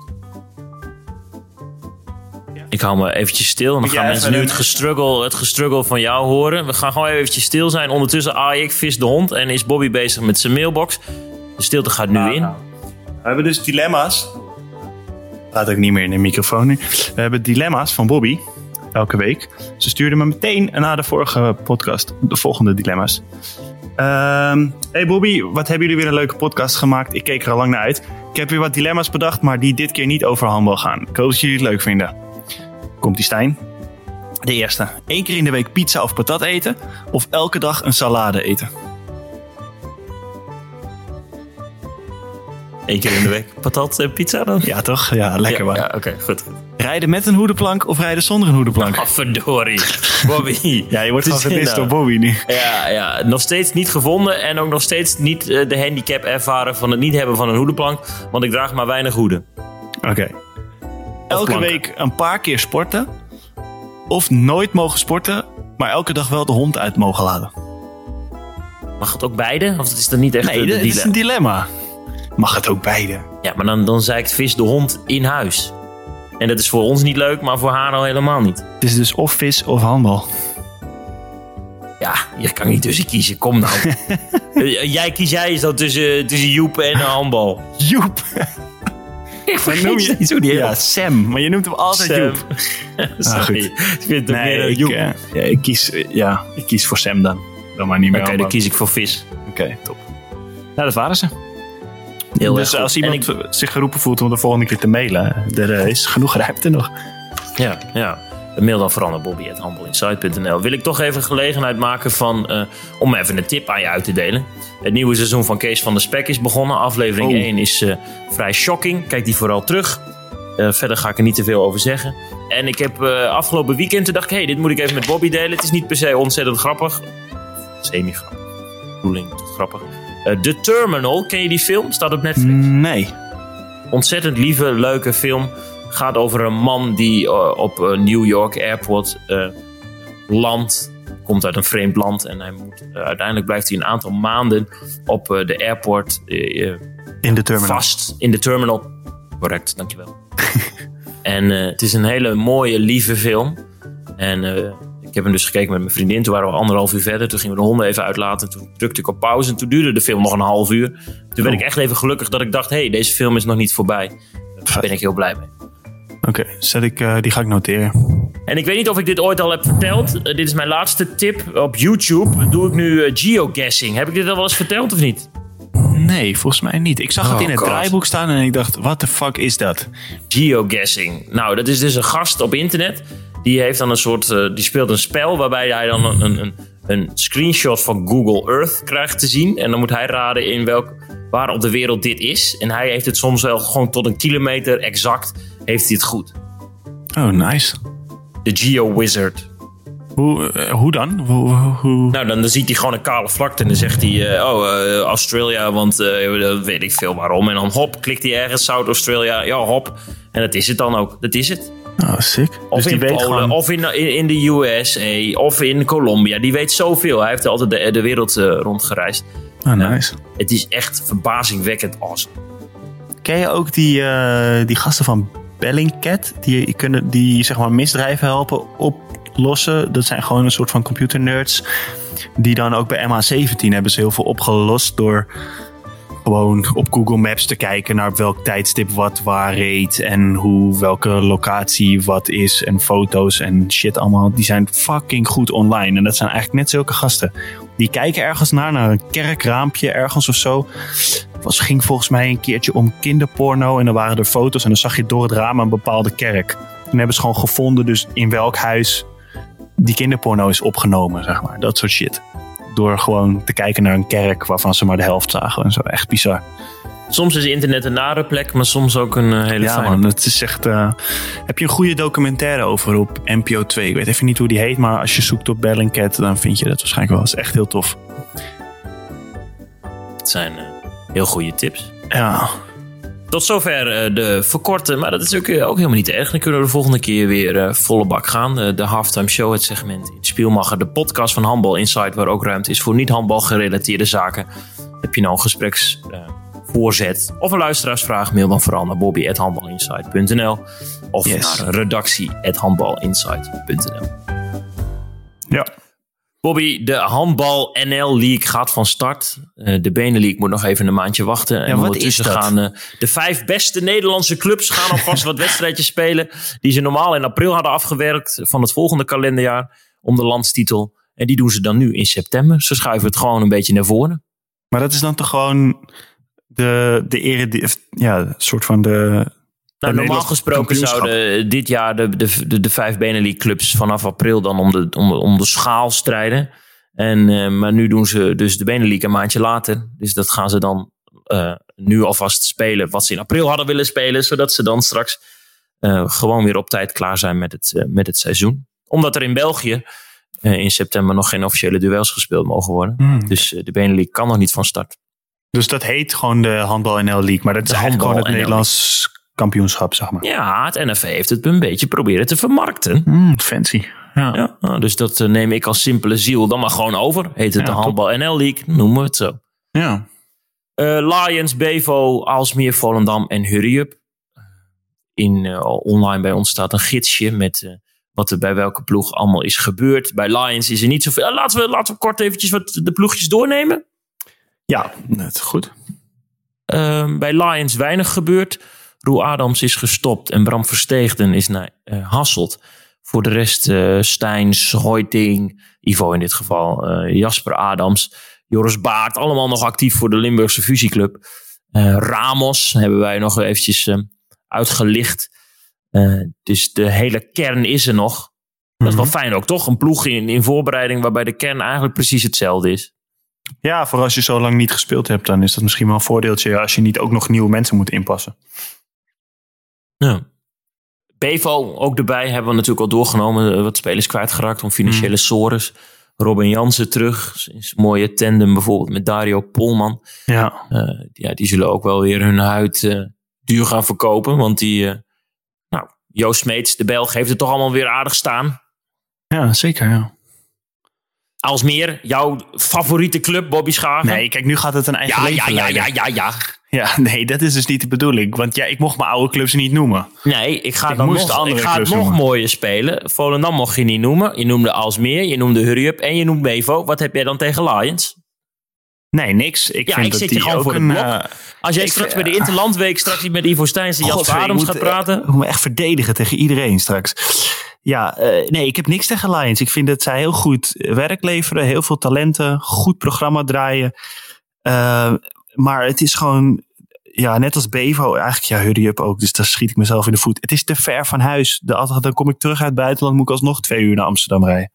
Ik hou me eventjes stil. En dan gaan mensen nu het gestruggle, het gestruggle van jou horen. We gaan gewoon eventjes stil zijn. Ondertussen aai ik vis de hond. En is Bobby bezig met zijn mailbox. De stilte gaat nu in. We hebben dus dilemma's. Praat ook niet meer in de microfoon nu. We hebben dilemma's van Bobby. Elke week. Ze stuurde me meteen na de vorige podcast de volgende dilemma's. Ehm, hey Bobby, wat hebben jullie weer een leuke podcast gemaakt? Ik keek er al lang naar uit. Ik heb weer wat dilemma's bedacht, maar die dit keer niet over handbal gaan. Ik hoop dat jullie het leuk vinden. Komt die Stijn? De eerste. Eén keer in de week pizza of patat eten. Of elke dag een salade eten. Eén keer in de week. Patat en pizza dan? Ja toch? Ja, lekker ja, man. ja, oké, goed. Rijden met een hoedenplank of rijden zonder een hoedenplank? Verdorie. Bobby. [LAUGHS] Ja, je wordt dit gedist door nou? Bobby nu. Ja, ja, nog steeds niet gevonden en ook nog steeds niet eh, de handicap ervaren van het niet hebben van een hoedenplank. Want ik draag maar weinig hoeden. Oké. Elke week een paar keer sporten. Of nooit mogen sporten, maar elke dag wel de hond uit mogen laten. Mag het ook beide? Of is dat niet echt Nee, de, de is een dilemma. Mag het ook beide? Ja, maar dan, dan zeikt vis de hond in huis. En dat is voor ons niet leuk, maar voor haar al helemaal niet. Het is dus of vis of handbal. Ja, je kan niet tussen kiezen. Kom nou. [LAUGHS] Eh, jij kies jij is dan tussen, tussen Joep en een handbal. Joep. [LAUGHS] Ik je niet zo die Ja, Sam. Maar je noemt hem altijd Sam. Joep. [LAUGHS] Sorry. goed. Ik vind het meer Nee, een ik, Joep. eh, ja, ik, kies, eh, ja, ik kies voor Sam dan. Dan maar niet meer Oké, dan kies ik voor vis. Oké, top. Nou, dat waren ze. Heel dus als iemand zich geroepen voelt om de volgende keer te mailen, er eh, is genoeg ruimte nog. Ja, ja. Mail dan vooral naar bobby.handelinsight.nl. Wil ik toch even gelegenheid maken van, eh, om even een tip aan je uit te delen. Het nieuwe seizoen van Kees van der Spek is begonnen. Aflevering Oh. 1 is eh, vrij shocking. Kijk die vooral terug. Eh, verder ga ik er niet te veel over zeggen. En ik heb afgelopen weekend dacht ik, hey, dit moet ik even met Bobby delen. Het is niet per se ontzettend grappig. Semi-grappig. Bedoeling grappig. The Terminal, ken je die film? Staat op Netflix Nee. ontzettend lieve, leuke film. Gaat over een man die eh, op eh, New York Airport eh, landt. Komt uit een vreemd land en hij moet, uiteindelijk blijft hij een aantal maanden op de airport In de terminal. vast in de terminal. Correct, dankjewel. [LAUGHS] en het is een hele mooie, lieve film. En ik heb hem dus gekeken met mijn vriendin. Toen waren we anderhalf uur verder. Toen gingen we de honden even uitlaten. Toen drukte ik op pauze. En toen duurde de film nog een half uur. Toen werd ik echt even gelukkig dat ik dacht... hé, hey, deze film is nog niet voorbij. Daar ben ik heel blij mee. Oké, zet ik, eh, die ga ik noteren. En ik weet niet of ik dit ooit al heb verteld. Eh, dit is mijn laatste tip. Op YouTube doe ik nu eh, geoguessing. Heb ik dit al wel eens verteld of niet? Nee, volgens mij niet. Ik zag het Oh, in het God. draaiboek staan en ik dacht, what the fuck is dat? Geoguessing. Nou, dat is dus een gast op internet. Die heeft dan een soort. die speelt een spel waarbij hij dan een, een, een, een screenshot van Google Earth krijgt te zien. En dan moet hij raden in welk, waar op de wereld dit is. En hij heeft het soms wel gewoon tot een kilometer exact. Heeft hij het goed. Oh, nice. De Geo Wizard. Hoe, eh, hoe dan? Hoe, hoe, Nou, dan, dan ziet hij gewoon een kale vlakte en dan zegt hij, eh, oh, eh, Australia, want eh, weet ik veel waarom. En dan hop, klikt hij ergens, South Australia, ja, hop. En dat is het dan ook, dat is het. Oh, sick. Of dus in Polen, gewoon... of in, in, in de USA, of in Colombia. Die weet zoveel. Hij heeft altijd de, de wereld eh, rondgereisd. Oh, nice. Het is echt verbazingwekkend awesome. Ken je ook die, eh, die gasten van Bellingcat? Die, kunnen, die zeg maar misdrijven helpen oplossen. Dat zijn gewoon een soort van computernerds. Die dan ook bij MH17 hebben ze heel veel opgelost door gewoon op Google Maps te kijken naar welk tijdstip wat waar reed. En hoe welke locatie wat is. En foto's en shit allemaal. Die zijn fucking goed online. En dat zijn eigenlijk net zulke gasten. Die kijken ergens naar, naar een kerkraampje ergens of zo was, ging volgens mij een keertje om kinderporno. En dan waren er foto's en dan zag je door het raam een bepaalde kerk. Toen hebben ze gewoon gevonden dus in welk huis die kinderporno is opgenomen, zeg maar. Dat soort shit. Door gewoon te kijken naar een kerk waarvan ze maar de helft zagen en zo. Echt bizar. Soms is internet een nare plek, maar soms ook een eh, hele Ja fijne. man, het is echt... eh, heb je een goede documentaire over op NPO 2? Ik weet even niet hoe die heet, maar als je zoekt op Bellingcat... dan vind je dat waarschijnlijk wel. Het is echt heel tof. Het zijn eh, heel goede tips. Ja, Tot zover eh, de verkorte, maar dat is ook, eh, ook helemaal niet erg. Dan kunnen we de volgende keer weer eh, volle bak gaan. De halftime show, het segment in Spielmacher, de podcast van Handbal Insight, waar ook ruimte is voor niet-handbal gerelateerde zaken. Heb je nou een gespreksvoorzet of een luisteraarsvraag, mail dan vooral naar bobby.handbalinsight.nl of Yes. naar redactie.handbalinsight.nl. ja. Bobby, de handbal NL League gaat van start. Eh, de League moet nog even een maandje wachten. En wat ondertussen is dat? gaan eh, de vijf beste Nederlandse clubs gaan alvast wat wedstrijdjes spelen. Die ze normaal in april hadden afgewerkt van het volgende kalenderjaar om de landstitel. En die doen ze dan nu in september. Ze schuiven het gewoon een beetje naar voren. Maar dat is dan toch gewoon de, de ere, ja, soort van de. Nou, normaal gesproken zouden dit jaar de, de, de, de vijf Benelux clubs vanaf april dan om de, om, om de schaal strijden. En, eh, maar nu doen ze dus de Benelux een maandje later. Dus dat gaan ze dan eh, nu alvast spelen wat ze in april hadden willen spelen. Zodat ze dan straks eh, gewoon weer op tijd klaar zijn met het, eh, met het seizoen. Omdat er in België eh, in september nog geen officiële duels gespeeld mogen worden. Hmm. Dus eh, de Benelux kan nog niet van start. Dus dat heet gewoon de Handbal NL League. Maar dat is De eigenlijk gewoon het Handbal NL Nederlands kampioenschap, zeg maar. Ja, het NFV heeft het een beetje proberen te vermarkten. Hmm, fancy. Ja. Ja, nou, dus dat eh, neem ik als simpele ziel dan maar gewoon over. Heet het Ja, de top. Handbal NL League, noemen we het zo. ja. Eh, Lions, Bevo, Aalsmeer, Volendam en Hurry Up. In, eh, online bij ons staat een gidsje met wat er bij welke ploeg allemaal is gebeurd. Bij Lions is er niet zoveel. Laten, we, laten we kort eventjes wat de ploegjes doornemen. Ja, is goed. Ehm, bij Lions weinig gebeurd. Roel Adams is gestopt en Bram Versteegden is naar eh, Hasselt. Voor de rest eh Steins, Hoiting, Ivo in dit geval, eh, Jasper Adams, Joris Baart. Allemaal nog actief voor de Limburgse fusieclub. Ramos hebben wij nog eventjes uitgelicht. Dus de hele kern is er nog. Dat is wel Mhm. fijn ook, toch? Een ploeg in, in voorbereiding waarbij de kern eigenlijk precies hetzelfde is. Ja, voor als je zo lang niet gespeeld hebt, dan is dat misschien wel een voordeeltje als je niet ook nog nieuwe mensen moet inpassen. Ja. Bevo ook erbij hebben we natuurlijk al doorgenomen. eh, Wat spelers kwijtgeraakt om financiële sores. Robin Jansen terug. Een mooie tandem bijvoorbeeld met Dario Polman. Ja, Eh, ja, die zullen ook wel weer hun huid eh, duur gaan verkopen. Want die, eh, nou, Joost Smeets, de Belg, heeft het toch allemaal weer aardig staan. ja zeker. Ja. Alsmeer, jouw favoriete club, Bobby Schagen. Nee, kijk, nu gaat het een eigen Ja, leven ja, ja, ja, ja, ja. Ja, [LAUGHS] nee, dat is dus niet de bedoeling. Want ja, ik mocht mijn oude clubs niet noemen. Nee, ik ga, Ik dan moest nog, andere ik ga het nog mooier spelen. Volendam mocht je niet noemen. Je noemde Alsmeer, je noemde Hurry Up en je noemt Bevo. Wat heb jij dan tegen Lions? Nee, niks. Ik Ja, vind ik dat zit die gewoon ook voor een, blok. eh, Als jij Ik- straks bij de Interlandweek straks met Ivo Steins en Jasper Adams moet, gaat eh, praten. Ik moet me echt verdedigen tegen iedereen straks. Ja, eh, nee, ik heb niks tegen Lions. Ik vind dat zij heel goed werk leveren. Heel veel talenten. Goed programma draaien. Eh, maar het is gewoon... Ja, net als Bevo. Eigenlijk ja, Hurry Up ook. Dus daar schiet ik mezelf in de voet. Het is te ver van huis. De, dan kom ik terug uit het buitenland. Moet ik alsnog twee uur naar Amsterdam rijden.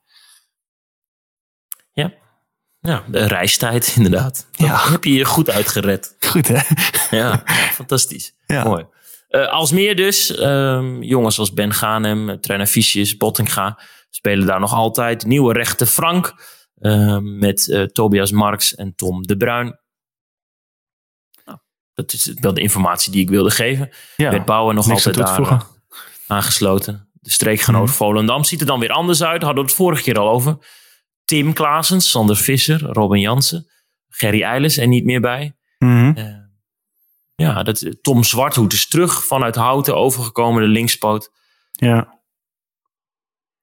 Ja, de reistijd inderdaad. Dat Ja. heb je je goed uitgered. Goed, hè? Ja, [LAUGHS] fantastisch. Ja. Mooi. Eh Alsmeer dus. ehm, jongens als Ben Ganem, Trainer Fiesjes, Bottinga spelen daar nog altijd. Nieuwe rechter Frank ehm, met eh, Tobias Marks en Tom de Bruin. Nou, dat is wel de informatie die ik wilde geven. Ja, Bert Bouwer nog altijd daar eh, aangesloten. De streekgenoot Mhm. Volendam ziet er dan weer anders uit. Hadden we het vorige keer al over. Tim Klaasens, Sander Visser, Robin Jansen, Gerry Eilers er niet meer bij. Mhm. Eh, ja, dat, Tom Zwarthoed is terug vanuit Houten overgekomen, de linkspoot. Ja.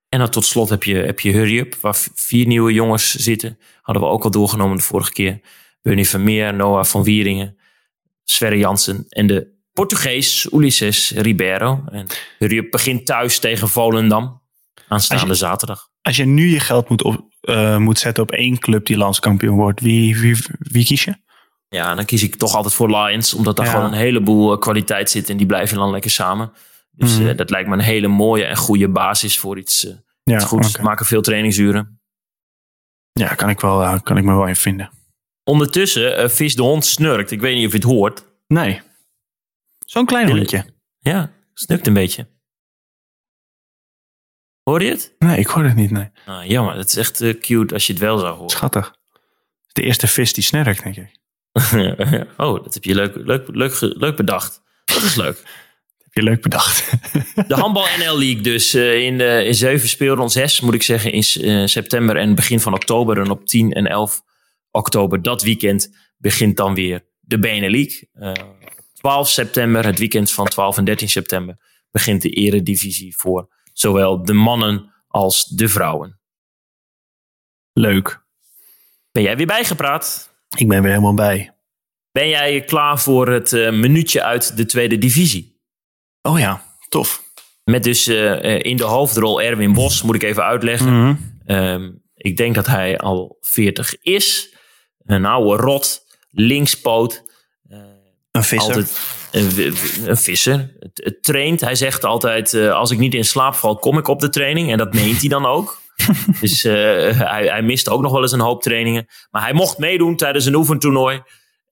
En dan tot slot heb je, heb je Hurry Up, waar vier nieuwe jongens zitten. Hadden we ook al doorgenomen de vorige keer. Bernie Vermeer, Noah van Wieringen, Sverre Jansen en de Portugees Ulises Ribeiro. En Hurry Up begint thuis tegen Volendam aanstaande Als zaterdag. Als je nu je geld moet, op, eh, moet zetten op één club die landskampioen wordt, wie, wie, wie kies je? Ja, dan kies ik toch altijd voor Lions, omdat daar Ja. gewoon een heleboel eh, kwaliteit zit en die blijven dan lekker samen. Dus Mhm. eh, dat lijkt me een hele mooie en goede basis voor iets, Ja, iets goeds. Maken veel trainingsuren. Ja, kan ik, wel, kan ik me wel in vinden. Ondertussen, Vis de Hond snurkt. Ik weet niet of je het hoort. Nee. Zo'n klein hondje. Ja, snukt een beetje. Hoor je het? Nee, ik hoor het niet. Nee. Ah, jammer, het is echt eh, cute als je het wel zou horen. Schattig. De eerste vis die snerkt, denk ik. [LAUGHS] oh, dat heb je leuk, leuk, leuk, leuk bedacht. Dat is leuk. [LAUGHS] Heb je leuk bedacht. De handbal [LAUGHS] NL League dus eh, in, de, in zeven speelrondes, zes moet ik zeggen, in eh, september en begin van oktober. En op 10 en 11 oktober, dat weekend, begint dan weer de League. Eh, 12 september, het weekend van 12 en 13 september, begint de eredivisie voor zowel de mannen als de vrouwen. leuk. Ben jij weer bijgepraat? Ik ben weer helemaal bij. Ben jij klaar voor het eh, minuutje uit de tweede divisie? Oh ja, tof. Met dus eh, eh, in de hoofdrol Erwin Bos, moet ik even uitleggen. Mhm. Ehm, ik denk dat hij al 40 is. Een oude rot, linkspoot. Een visser. Altijd een, visser. Het, het traint. Hij zegt altijd: eh, Als ik niet in slaap val, kom ik op de training. En dat meent hij dan ook. [LAUGHS] dus eh, hij, hij mist ook nog wel eens een hoop trainingen. Maar hij mocht meedoen tijdens een oefentoernooi.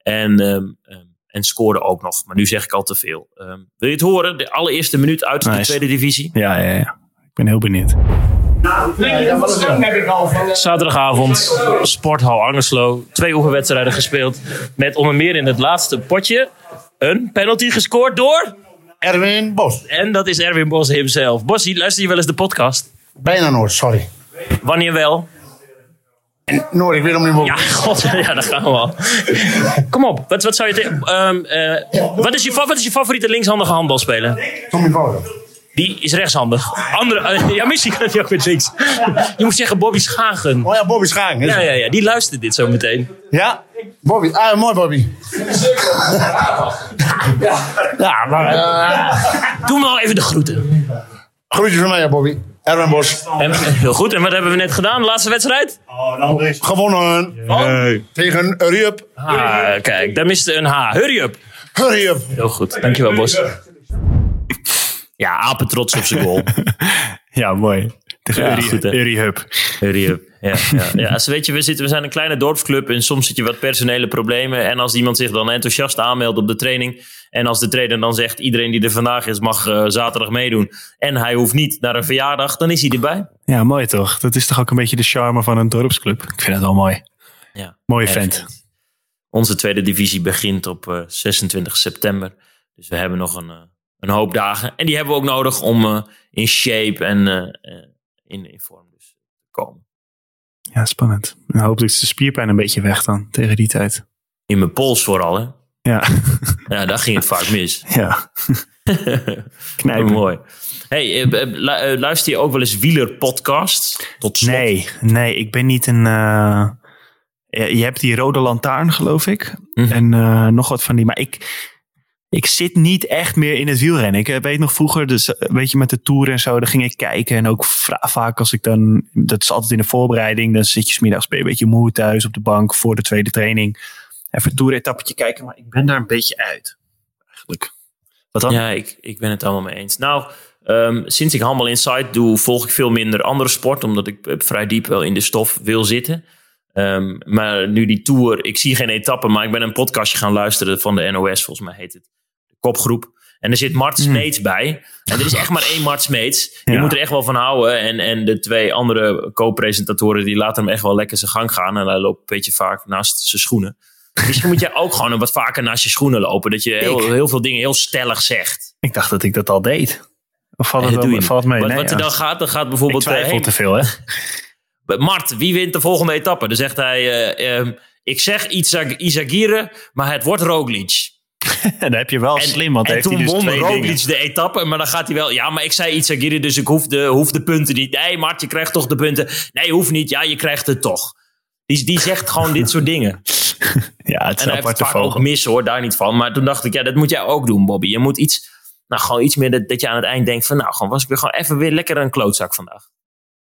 En, ehm, ehm, en scoorde ook nog. Maar nu zeg ik al te veel. Ehm, wil je het horen? De allereerste minuut uit de tweede divisie. Ja, ja, ja. Ik ben heel benieuwd. Zaterdagavond, Sporthal Angerslo. Twee oefenwedstrijden gespeeld. Met onder meer in het laatste potje een penalty gescoord door. Erwin Bos. En dat is Erwin Bos himself. Bossie, luister je wel eens de podcast? Bijna nooit, sorry. Wanneer wel? Noord, ik weet hem niet meer. Ja, god, [LAUGHS] ja, daar gaan we al. Kom op, wat, wat zou je... te- ehm, eh, wat, is je, wat is je favoriete linkshandige handbalspeler? Tommy Bouwer. Die is rechtshandig. Andere, eh, ja, [LAUGHS] misschien kan hij ook met links. Je moet zeggen Bobby Schagen. Oh ja, Bobby Schagen. is Ja, ja, ja, die luistert dit zo meteen. Ja? Bobby. Ah, mooi Bobby. Ja, maar... eh, Doe me al even de groeten. groetjes van mij, ja, Bobby. Erwin Bos. En, heel goed, en wat hebben we net gedaan? De laatste wedstrijd? Gewonnen. Oh. Tegen Ruup. Ah, kijk, daar miste een H. Hurry up. Hurry up. Heel goed. Dankjewel, Bos. Ja, apen trots op zijn goal. [LAUGHS] Ja, mooi. Tegen Ja, Uri, hè? Uri Hub. Ja, ja. ja als, weet je, we, zitten, we zijn een kleine dorpsclub en soms zit je wat personele problemen. En als iemand zich dan enthousiast aanmeldt op de training. En als de trainer dan zegt: iedereen die er vandaag is mag eh, zaterdag meedoen. En hij hoeft niet naar een verjaardag, dan is hij erbij. Ja, mooi toch? Dat is toch ook een beetje de charme van een dorpsclub. Ik vind het wel mooi. Ja, Mooie vent. Onze tweede divisie begint op eh, 26 september. Dus we hebben nog een, eh, een hoop dagen. En die hebben we ook nodig om eh, in shape en eh, eh, in, in vorm dus te komen. Ja, spannend. En hopelijk is de spierpijn een beetje weg dan tegen die tijd. In mijn pols vooral, hè? Ja, [LAUGHS] Ja, daar ging het vaak mis. [LAUGHS] ja. [LAUGHS] Knijpen. Mooi. Hey, lu- luister je ook wel eens wielerpodcasts? Tot slot. Nee, nee, ik ben niet een. je hebt die rode lantaarn, geloof ik. Mhm. En nog wat van die. Maar ik, ik zit niet echt meer in het wielrennen. Ik eh, weet nog vroeger, dus, eh, weet je, met de tour en zo, dan ging ik kijken. En ook vaak als ik dan. Dat is altijd in de voorbereiding. Dan zit je smiddags een beetje moe thuis op de bank voor de tweede training. Even een toeretappetje kijken. Maar ik ben daar een beetje uit. Eigenlijk. Wat dan? Ja, ik, ik ben het allemaal mee eens. Nou, ehm, sinds ik Handbal Insight doe, volg ik veel minder andere sport. Omdat ik eh, vrij diep wel in de stof wil zitten. Ehm, maar nu die tour, ik zie geen etappen, maar ik ben een podcastje gaan luisteren van de NOS, volgens mij heet het. Kopgroep. En er zit Mart Smeets bij. En er is echt maar één Mart Smeets. Je Ja. moet er echt wel van houden. En, en de twee andere co-presentatoren, die laten hem echt wel lekker zijn gang gaan. En hij loopt een beetje vaak naast zijn schoenen. Misschien moet jij ook gewoon wat vaker naast je schoenen lopen. Dat je heel, Ik? heel veel dingen heel stellig zegt. Ik dacht dat ik dat al deed. Of valt het wel, valt mee? Wat, Nee, wat er dan gaat, dan gaat Ik bijvoorbeeld... twijfel eh, te veel, hè? [LAUGHS] Mart, wie wint de volgende etappe? Dan zegt hij... eh, ehm, ik zeg Isag Isagire, maar het wordt Roglic. [LAUGHS] En dan heb je wel slim, want en heeft toen hij dus won twee Roglic de etappe, maar dan gaat hij wel... Ja, maar ik zei Isagire, dus ik hoef de, hoef de punten niet. Nee, Mart, je krijgt toch de punten. Nee, hoeft niet. Ja, je krijgt het toch. Die, die zegt gewoon dit soort dingen. [LAUGHS] Ja, het is En hij heeft vaak ook mis hoor, daar niet van. Maar toen dacht ik, ja, dat moet jij ook doen, Bobby. Je moet iets, nou gewoon iets meer dat, dat je aan het eind denkt van, nou, gewoon was ik weer gewoon even weer lekker een klootzak vandaag.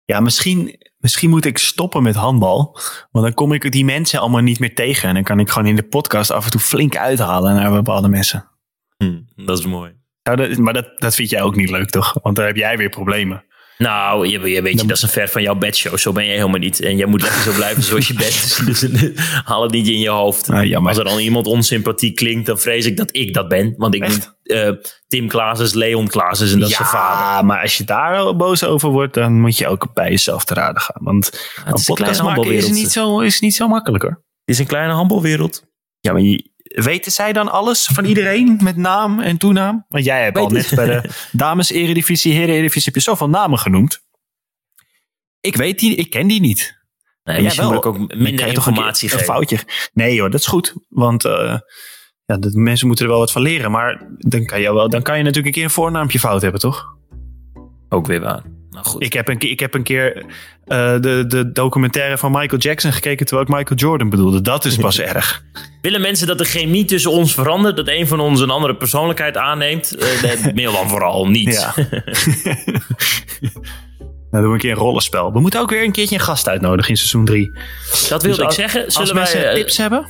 Ja, misschien, misschien moet ik stoppen met handbal. Want dan kom ik die mensen allemaal niet meer tegen. En dan kan ik gewoon in de podcast af en toe flink uithalen naar bepaalde mensen. Hm, dat is mooi. Nou, dat, maar dat, dat vind jij ook niet leuk, toch? Want dan heb jij weer problemen. Nou, je, je weet je, dat is een ver van jouw bedshow. Zo ben je helemaal niet. En jij moet lekker zo blijven zoals je bent. [LAUGHS] Dus, dus haal het niet in je hoofd. Nou. Als er dan iemand onsympathiek klinkt, dan vrees ik dat ik dat ben. Want ik Echt? Eh, Tim Klaases, Leon Klaases en dat is zijn vader. ja, maar als je daar boos over wordt, dan moet je ook bij jezelf te raden gaan. Want een podcast kleine maken is niet, zo, is niet zo makkelijk hoor. Het is een kleine handbalwereld. Ja, maar je- weten zij dan alles van iedereen met naam en toenaam? Want jij hebt al net bij de [LAUGHS] dames eredivisie, heren eredivisie, heb je zoveel namen genoemd. Ik weet die, ik ken die niet. Nee, jij misschien wel. ook minder een informatie Een foutje. Nee hoor, dat is goed. Want eh, ja, de mensen moeten er wel wat van leren. Maar dan kan, je wel, dan kan je natuurlijk een keer een voornaampje fout hebben, toch? Ook weer waar. Nou goed. Ik heb een, keer- ik heb een keer eh, de, de documentaire van Michael Jackson gekeken terwijl ik Michael Jordan bedoelde. Dat is pas [LAUGHS] erg. Willen mensen dat de chemie tussen ons verandert? Dat een van ons een andere persoonlijkheid aanneemt? [LAUGHS] Mail dan vooral niet. Ja. [LAUGHS] Nou, doen we een keer een rollenspel. We moeten ook weer een keertje een gast uitnodigen in seizoen 3. Dat wilde ik zeggen. Als Zullen wij mensen eh, tips hebben?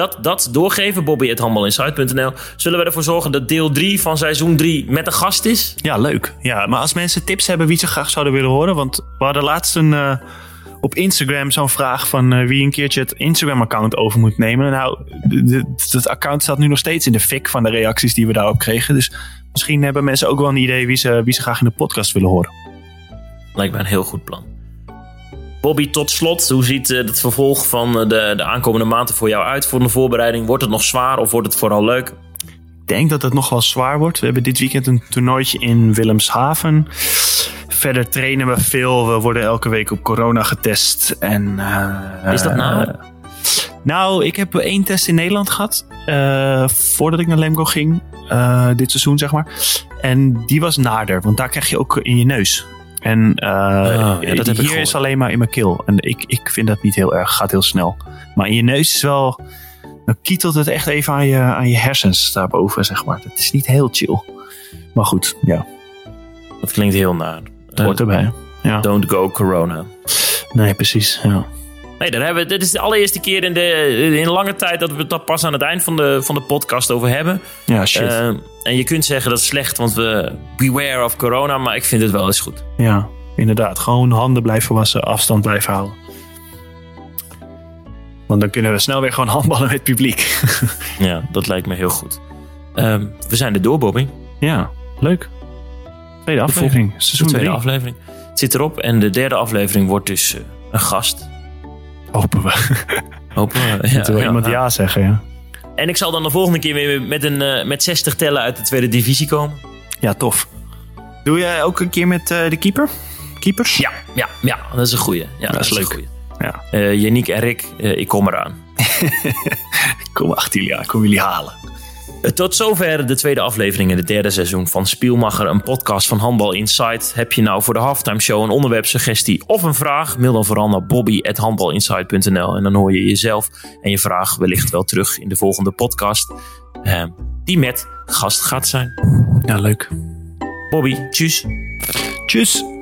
Dat, dat doorgeven? Bobby.handbalinsight.nl Zullen we ervoor zorgen dat deel 3 van seizoen 3 met een gast is? Ja, leuk. Ja, maar als mensen tips hebben wie ze graag zouden willen horen. Want we hadden laatst een, eh, op Instagram zo'n vraag van eh, wie een keertje het Instagram-account over moet nemen. Nou, dat account staat nu nog steeds in de fik van de reacties die we daarop kregen. Dus misschien hebben mensen ook wel een idee wie ze, wie ze graag in de podcast willen horen. Lijkt mij een heel goed plan. Bobby, tot slot, hoe ziet eh, het vervolg van eh, de, de aankomende maanden voor jou uit voor de voorbereiding? Wordt het nog zwaar of wordt het vooral leuk? Ik denk dat het nog wel zwaar wordt. We hebben dit weekend een toernooitje in Willemshaven. Verder trainen we veel. We worden elke week op corona getest. En, eh, Is dat nou? nou, ik heb één test in Nederland gehad. eh, voordat ik naar Lemgo ging. dit seizoen, zeg maar. En die was nader. Want daar krijg je ook in je neus. En eh, ja, dat heb ik hier gehoord. is alleen maar in mijn keel. En ik, ik vind dat niet heel erg. Gaat heel snel. Maar in je neus is wel... Dan kietelt het echt even aan je, aan je hersens daarboven, zeg maar. Het is niet heel chill. Maar goed, ja. Dat klinkt heel naar. Het hoort erbij. Ja. Don't go corona. Nee, precies. Ja. Nee, daar hebben we, dit is de allereerste keer in, de, in lange tijd dat we het pas aan het eind van de, van de podcast over hebben. Ja, shit. Eh, en je kunt zeggen dat is slecht, want we beware of corona, maar ik vind het wel eens goed. ja, inderdaad. Gewoon handen blijven wassen, afstand blijven houden. Want dan kunnen we snel weer gewoon handballen met het publiek. [LAUGHS] Ja, dat lijkt me heel goed. Ehm, we zijn er door, Bobby. ja, leuk. Tweede De aflevering, De seizoen tweede 3. aflevering. Het zit erop en de derde aflevering wordt dus eh, een gast. Hopen we. Hopen we. [LAUGHS] Ja, Moeten we ja, iemand ja. ja zeggen, ja. En ik zal dan de volgende keer weer met, een, eh, met 60 tellen uit de tweede divisie komen. Ja, tof. Doe jij ook een keer met eh, de keeper? Keepers? Ja, ja, ja, dat is een goeie. Ja, dat, is een leuk. goeie. Ja. Eh Yannick en Rick, eh, ik kom eraan. [LAUGHS] Kom achter jullie aan, kom jullie halen. Tot zover de tweede aflevering in het derde seizoen van Spielmacher, een podcast van Handbal Insight. Heb je nou voor de halftime show een onderwerpsuggestie of een vraag? Mail dan vooral naar bobby.handbalinsight.nl en dan hoor je jezelf en je vraag wellicht wel terug in de volgende podcast. eh, die met gast gaat zijn. Ja, leuk. Bobby, tjus. Tjus.